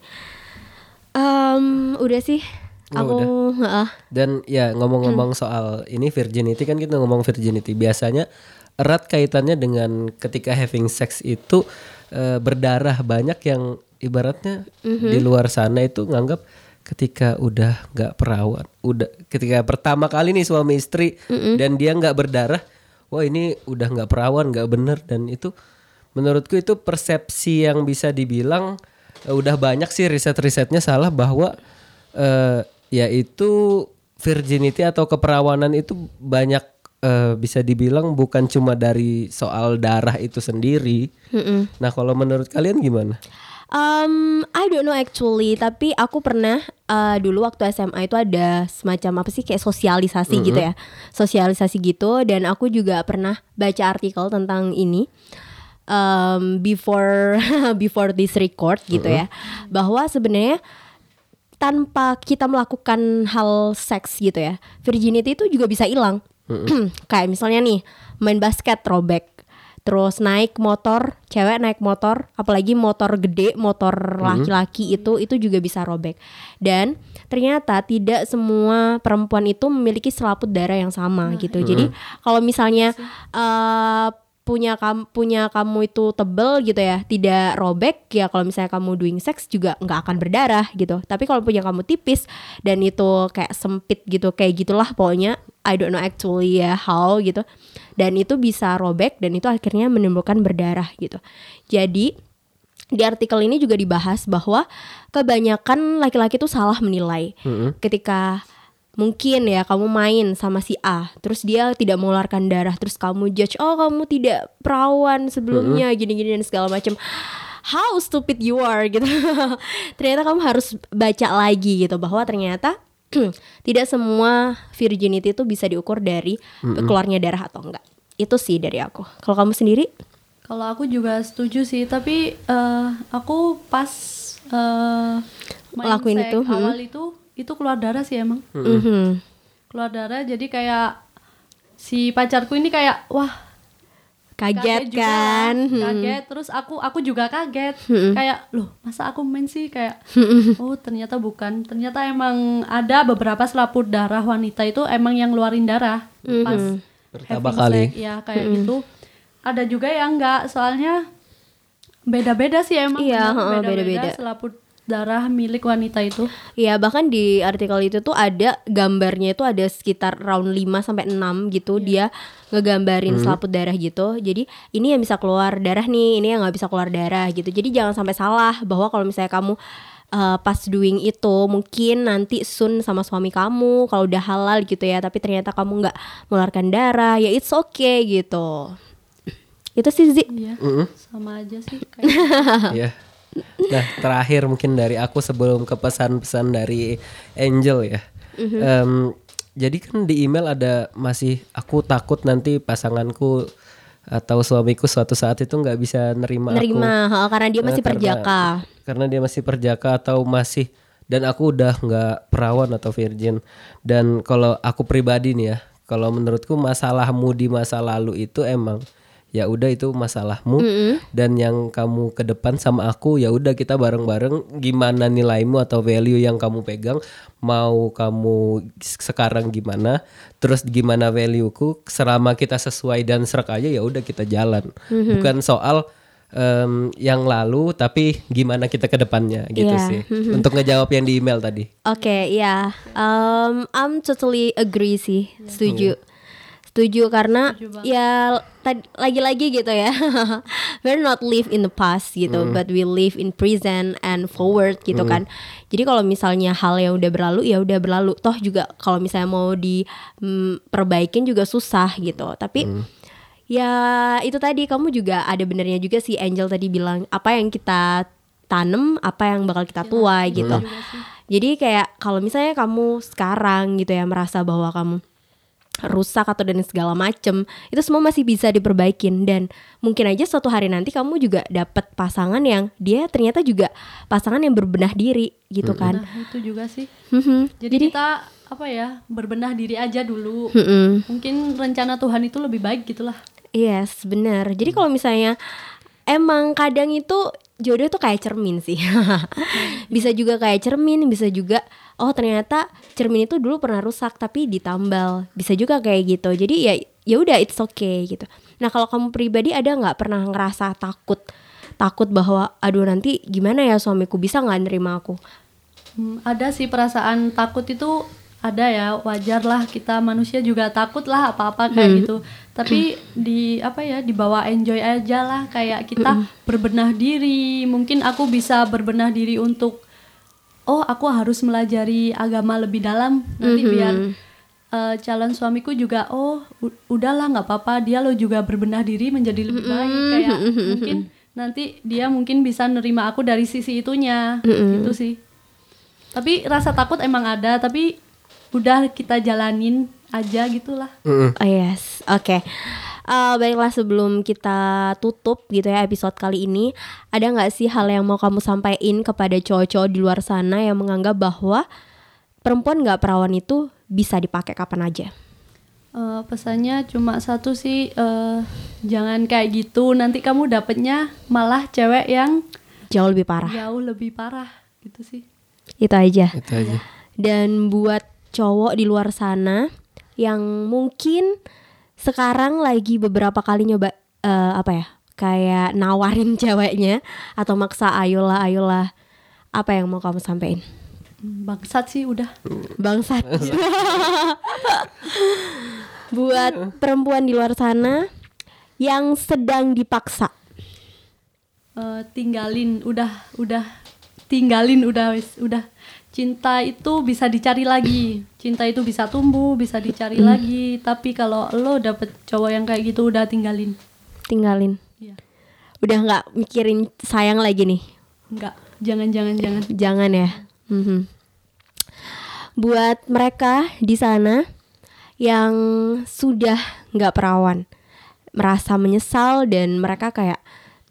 Em, udah sih. Oh, aku heeh. Dan ya ngomong-ngomong soal ini virginity kan kita ngomong virginity. Biasanya erat kaitannya dengan ketika having sex itu eh, berdarah banyak yang ibaratnya di luar sana itu nganggap ketika udah nggak perawan, udah ketika pertama kali nih suami istri dan dia nggak berdarah, wah ini udah nggak perawan, nggak bener. Dan itu menurutku itu persepsi yang bisa dibilang udah banyak sih riset-risetnya salah bahwa eh yaitu virginity atau keperawanan itu banyak eh, bisa dibilang bukan cuma dari soal darah itu sendiri. Nah, kalau menurut kalian gimana? Um, I don't know actually, tapi aku pernah uh, dulu waktu SMA itu ada semacam apa sih kayak sosialisasi gitu ya, sosialisasi gitu, dan aku juga pernah baca artikel tentang ini um, before before this record gitu ya, bahwa sebenarnya tanpa kita melakukan hal seks gitu ya, virginity itu juga bisa hilang. kayak misalnya nih main basket throwback. Terus naik motor cewek naik motor apalagi motor gede motor laki-laki itu itu juga bisa robek. Dan ternyata tidak semua perempuan itu memiliki selaput darah yang sama gitu. Jadi kalau misalnya eh, punya kamu punya kamu itu tebel gitu ya tidak robek ya kalau misalnya kamu doing sex juga nggak akan berdarah gitu. Tapi kalau punya kamu tipis dan itu kayak sempit gitu kayak gitulah pokoknya. I don't know actually ya how gitu. Dan itu bisa robek dan itu akhirnya menimbulkan berdarah gitu. Jadi di artikel ini juga dibahas bahwa kebanyakan laki-laki itu salah menilai ketika mungkin ya kamu main sama si A terus dia tidak mengeluarkan darah terus kamu judge oh kamu tidak perawan sebelumnya gini-gini dan segala macam. How stupid you are gitu. Ternyata kamu harus baca lagi gitu bahwa ternyata tidak semua virginity itu bisa diukur dari keluarnya darah atau enggak. Itu sih dari aku. Kalau kamu sendiri? Kalau aku juga setuju sih, tapi eh, aku pas eh, main Lakuin itu, hmm. awal itu itu keluar darah sih emang. Mhm. Keluar darah jadi kayak si pacarku ini kayak wah kaget, juga kan? Lah, Hmm. kaget. Terus aku aku juga kaget. Kayak loh masa aku main sih? Kayak oh ternyata bukan. Ternyata emang ada beberapa selaput darah wanita itu emang yang ngeluarin darah. Pas Pertama kali. sex, ya kayak gitu. Ada juga yang enggak soalnya beda-beda sih emang. Iya, beda-beda. selaput darah milik wanita itu Iya bahkan di artikel itu tuh ada gambarnya itu ada sekitar round 5 sampai 6 gitu dia ngegambarin selaput darah gitu. Jadi ini yang bisa keluar darah nih, ini yang nggak bisa keluar darah gitu. Jadi jangan sampai salah bahwa kalau misalnya kamu uh, pas doing itu mungkin nanti soon sama suami kamu kalau udah halal gitu ya, tapi ternyata kamu nggak mengeluarkan darah, ya it's okay gitu. Itu sih Zi. Iya, sama aja sih kayak ya. Nah, terakhir mungkin dari aku sebelum ke pesan-pesan dari Angel ya. Em, jadi kan di email ada masih aku takut nanti pasanganku atau suamiku suatu saat itu nggak bisa nerima, Nerima, aku. ha, karena dia Eh, masih karena- perjaka. Karena dia masih perjaka atau masih dan aku udah nggak perawan atau virgin. Dan kalau aku pribadi nih ya, kalau menurutku masalahmu di masa lalu itu emang ya udah itu masalahmu. Dan yang kamu ke depan sama aku ya udah kita bareng-bareng gimana nilaimu atau value yang kamu pegang mau kamu sekarang gimana terus gimana valueku selama kita sesuai dan serak aja ya udah kita jalan. Bukan soal em, yang lalu tapi gimana kita ke depannya gitu Iya. sih. Untuk ngejawab yang di email tadi. Oke, ya, Um, I'm totally agree sih, setuju, setuju karena ya tadi lagi-lagi gitu ya, we're not live in the past gitu, but we live in present and forward gitu kan. Jadi kalau misalnya hal yang udah berlalu ya udah berlalu, toh juga kalau misalnya mau diperbaikin juga susah gitu. Tapi ya itu tadi kamu juga ada benernya juga sih Angel tadi bilang apa yang kita tanem apa yang bakal kita tuai gitu. Jadi kayak kalau misalnya kamu sekarang gitu ya merasa bahwa kamu rusak atau dan segala macem itu semua masih bisa diperbaikin dan mungkin aja suatu hari nanti kamu juga dapat pasangan yang dia ternyata juga pasangan yang berbenah diri gitu kan. Nah, itu juga sih. Mhm. Jadi, kita apa ya, berbenah diri aja dulu. Mungkin rencana Tuhan itu lebih baik gitulah. Yes, benar. Jadi kalau misalnya emang kadang itu jodoh tuh kayak cermin sih. bisa juga kayak cermin, bisa juga oh ternyata cermin itu dulu pernah rusak tapi ditambal. Bisa juga kayak gitu. Jadi ya ya udah it's okay gitu. Nah, kalau kamu pribadi ada nggak pernah ngerasa takut takut bahwa aduh nanti gimana ya suamiku bisa nggak nerima aku? Hmm, ada sih perasaan takut itu ada ya wajar lah kita manusia juga takut lah apa-apa kayak gitu tapi di apa ya dibawa enjoy aja lah kayak kita berbenah diri. Mungkin aku bisa berbenah diri untuk oh aku harus melajari agama lebih dalam. Nanti biar eh, calon suamiku juga oh udahlah nggak apa-apa. Dia lo juga berbenah diri menjadi lebih baik. Kayak mungkin nanti dia mungkin bisa nerima aku dari sisi itunya. Gitu sih. Tapi rasa takut emang ada tapi udah kita jalanin aja gitulah Mm-mm. Oh yes, oke. Eh, baiklah sebelum kita tutup gitu ya episode kali ini, ada nggak sih hal yang mau kamu sampaikan kepada cowok-cowok di luar sana yang menganggap bahwa perempuan nggak perawan itu bisa dipakai kapan aja? Eh, pesannya cuma satu sih eh, jangan kayak gitu nanti kamu dapetnya malah cewek yang Jauh lebih parah. jauh lebih parah gitu sih Itu aja. Itu aja. Dan buat cowok di luar sana yang mungkin sekarang lagi beberapa kali nyoba eh, apa ya? Kayak nawarin ceweknya atau maksa ayolah ayolah. Apa yang mau kamu sampaikan? Bangsat sih udah Bangsat. Buat perempuan di luar sana yang sedang dipaksa. Eh, tinggalin udah udah tinggalin udah wis udah cinta itu bisa dicari lagi cinta itu bisa tumbuh bisa dicari lagi tapi kalau lo dapet cowok yang kayak gitu udah tinggalin Tinggalin. Iya. Udah nggak mikirin sayang lagi nih. enggak jangan jangan jangan Jangan ya. Mhm. Buat mereka di sana yang sudah nggak perawan, merasa menyesal dan mereka kayak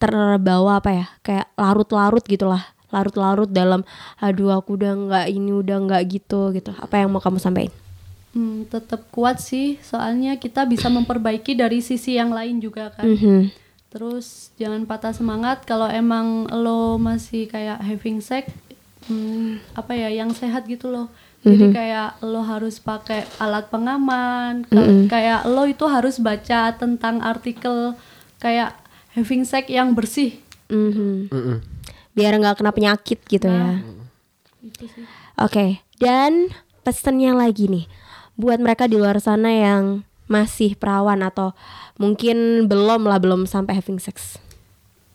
terbawa apa ya, kayak larut-larut gitulah, larut-larut dalam, aduh aku udah nggak ini udah nggak gitu gitu. Apa yang mau kamu sampaikan? Hmm, tetap kuat sih, soalnya kita bisa memperbaiki dari sisi yang lain juga kan. Mhm. Terus jangan patah semangat kalau emang lo masih kayak having sex, hmm, apa ya, yang sehat gitu loh. Jadi kayak lo harus pakai alat pengaman, ka- kayak lo itu harus baca tentang artikel kayak having sex yang bersih. Mhm. Mm-mm. Biar nggak kena penyakit gitu ya. Itu sih. Oke, dan pesennya lagi nih buat mereka di luar sana yang masih perawan atau mungkin belum lah belum sampai having sex.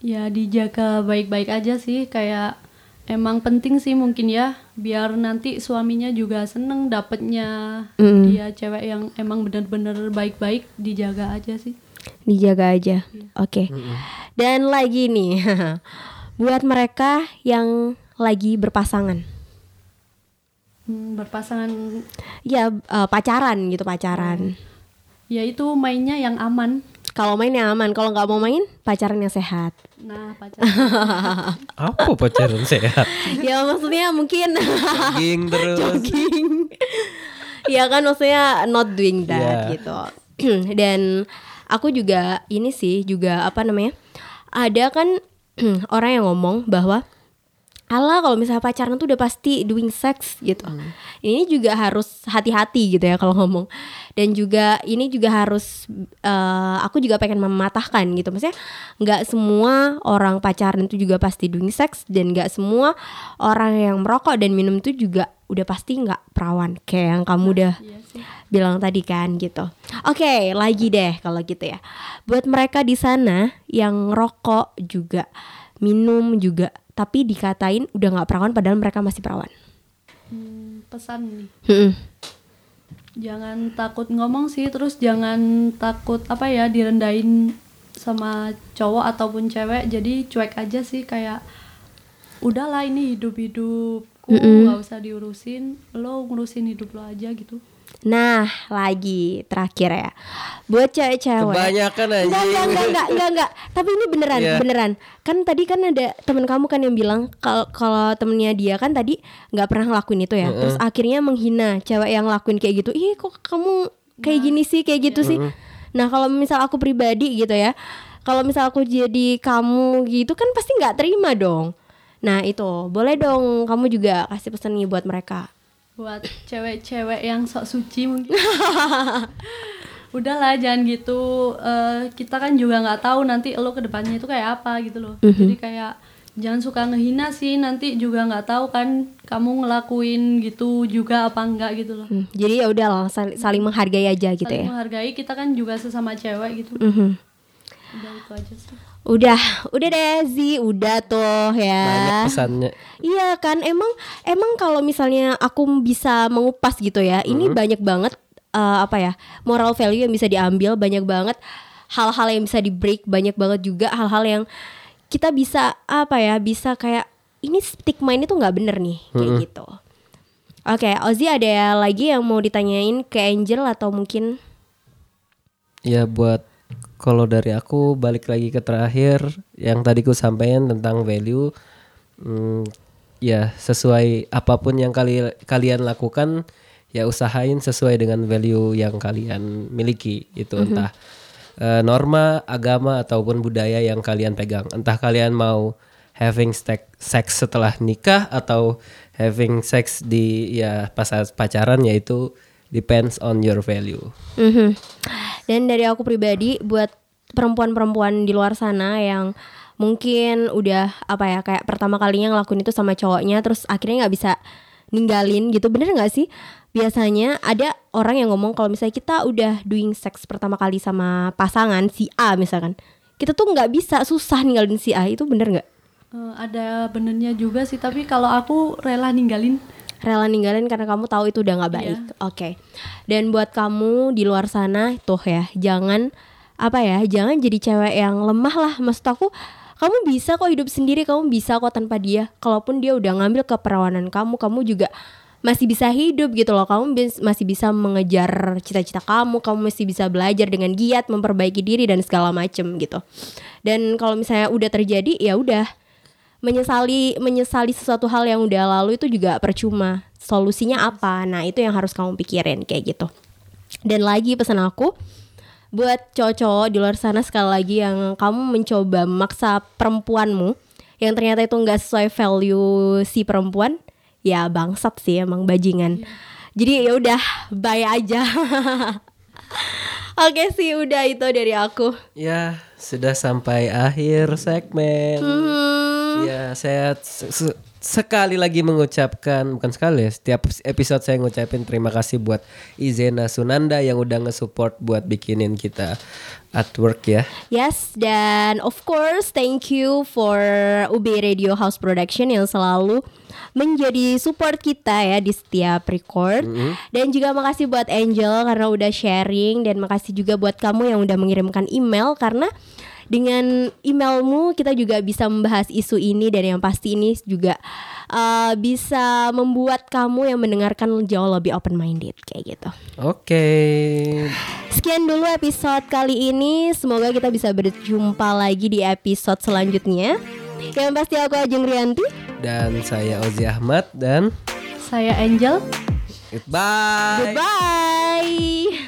Ya dijaga baik-baik aja sih kayak emang penting sih mungkin ya biar nanti suaminya juga seneng dapetnya Mm. dia cewek yang emang bener-bener baik-baik dijaga aja sih. Dijaga aja. Oke. Dan lagi nih buat mereka yang lagi berpasangan. Hmm, berpasangan Ya eh, pacaran gitu pacaran. ya itu mainnya yang aman. Kalau main yang aman, kalau nggak mau main pacaran yang sehat. Nah pacaran. Apa pacaran sehat? ya maksudnya mungkin Jogging terus. jogging. ya kan maksudnya not doing that gitu. Dan aku juga ini sih juga apa namanya? Ada kan orang yang ngomong bahwa Alah kalau misalnya pacaran tuh udah pasti doing sex gitu. Ini juga harus hati-hati gitu ya kalau ngomong. Dan juga ini juga harus eh, aku juga pengen mematahkan gitu. Maksudnya nggak semua orang pacaran itu juga pasti doing sex dan nggak semua orang yang merokok dan minum itu juga udah pasti nggak perawan kayak yang kamu udah Iya sih. Bilang tadi kan gitu. Oke, lagi deh kalau gitu ya. Buat mereka di sana yang rokok juga, minum juga, tapi dikatain udah nggak perawan padahal mereka masih perawan. Hmm, pesan nih. Jangan takut ngomong sih terus jangan takut apa ya direndahin sama cowok ataupun cewek jadi cuek aja sih kayak udahlah ini hidup hidupku nggak usah diurusin lo ngurusin hidup lo aja gitu Nah, lagi terakhir ya. Buat cewek-cewek. Kebanyakan aja. Enggak, enggak, enggak, enggak, enggak, enggak. Tapi ini beneran, Iya. beneran. Kan tadi kan ada temen kamu kan yang bilang kalau kalau temennya dia kan tadi nggak pernah ngelakuin itu ya. Terus akhirnya menghina cewek yang ngelakuin kayak gitu. Ih, kok kamu kayak gini sih, kayak gitu sih. Nah, kalau misal aku pribadi gitu ya. Kalau misal aku jadi kamu gitu kan pasti nggak terima dong. Nah, itu. Boleh dong kamu juga kasih pesan nih buat mereka. Buat cewek-cewek yang sok suci mungkin. Udahlah jangan gitu. Eh, kita kan juga nggak tahu nanti lo ke depannya itu kayak apa gitu loh. Jadi kayak jangan suka ngehina sih nanti juga nggak tahu kan kamu ngelakuin gitu juga apa enggak gitu loh. Hmm, jadi ya udahlah sal- saling menghargai aja gitu saling ya. menghargai kita kan juga sesama cewek gitu. Mhm. Udah itu aja sih Udah, udah deh Zi, udah tuh ya. Banyak pesannya. Iya kan, emang emang kalau misalnya aku bisa mengupas gitu ya, ini banyak banget eh, apa ya moral value yang bisa diambil, banyak banget hal-hal yang bisa di break, banyak banget juga hal-hal yang kita bisa apa ya, bisa kayak ini stigma ini tuh nggak bener nih kayak gitu. Oke, Ozzy ada lagi yang mau ditanyain ke Angel atau mungkin Ya buat kalau dari aku balik lagi ke terakhir yang tadi ku sampaikan tentang value hmm, ya sesuai apa pun yang kali kalian lakukan ya usahain sesuai dengan value yang kalian miliki itu entah eh, norma agama ataupun budaya yang kalian pegang. Entah kalian mau having stek- sex setelah nikah atau having sex di ya pas pacaran yaitu depends on your value. Mhm. Dan dari aku pribadi buat perempuan-perempuan di luar sana yang mungkin udah apa ya kayak pertama kalinya ngelakuin itu sama cowoknya terus akhirnya nggak bisa ninggalin gitu. Bener nggak sih? Biasanya ada orang yang ngomong kalau misalnya kita udah doing sex pertama kali sama pasangan si A misalkan kita tuh nggak bisa susah ninggalin si A. Itu bener nggak? Eh, ada benernya juga sih tapi kalau aku rela ninggalin rela ninggalin karena kamu tahu itu udah nggak baik. Oke. Dan buat kamu di luar sana tuh ya, jangan apa ya, jangan jadi cewek yang lemah lah. Maksud aku, kamu bisa kok hidup sendiri, kamu bisa kok tanpa dia. Kalaupun dia udah ngambil keperawanan kamu, kamu juga masih bisa hidup gitu loh. Kamu bis- masih bisa mengejar cita-cita kamu, kamu masih bisa belajar dengan giat, memperbaiki diri dan segala macem gitu. Dan kalau misalnya udah terjadi, ya udah menyesali menyesali sesuatu hal yang udah lalu itu juga percuma. Solusinya apa? Nah, itu yang harus kamu pikirin kayak gitu. Dan lagi pesan aku buat cowok-cowok di luar sana sekali lagi yang kamu mencoba memaksa perempuanmu yang ternyata itu nggak sesuai value si perempuan, ya bangsat sih emang bajingan. Jadi ya udah bye aja. Oke sih udah itu dari aku. Ya, sudah sampai akhir segmen. Hmm. Ya, saya sekali lagi mengucapkan bukan sekali ya, setiap episode saya ngucapin terima kasih buat Izena Sunanda yang udah nge-support buat bikinin kita artwork ya. Yes, dan of course thank you for UB Radio House Production yang selalu menjadi support kita ya di setiap record. Dan juga makasih buat Angel karena udah sharing dan makasih juga buat kamu yang udah mengirimkan email karena dengan emailmu kita juga bisa membahas isu ini dan yang pasti ini juga uh, bisa membuat kamu yang mendengarkan jauh lebih open minded kayak gitu. Oke. Sekian dulu episode kali ini. Semoga kita bisa berjumpa lagi di episode selanjutnya. Yang pasti aku Ajeng Rianti. Dan saya Ozi Ahmad dan saya Angel goodbye. Goodbye.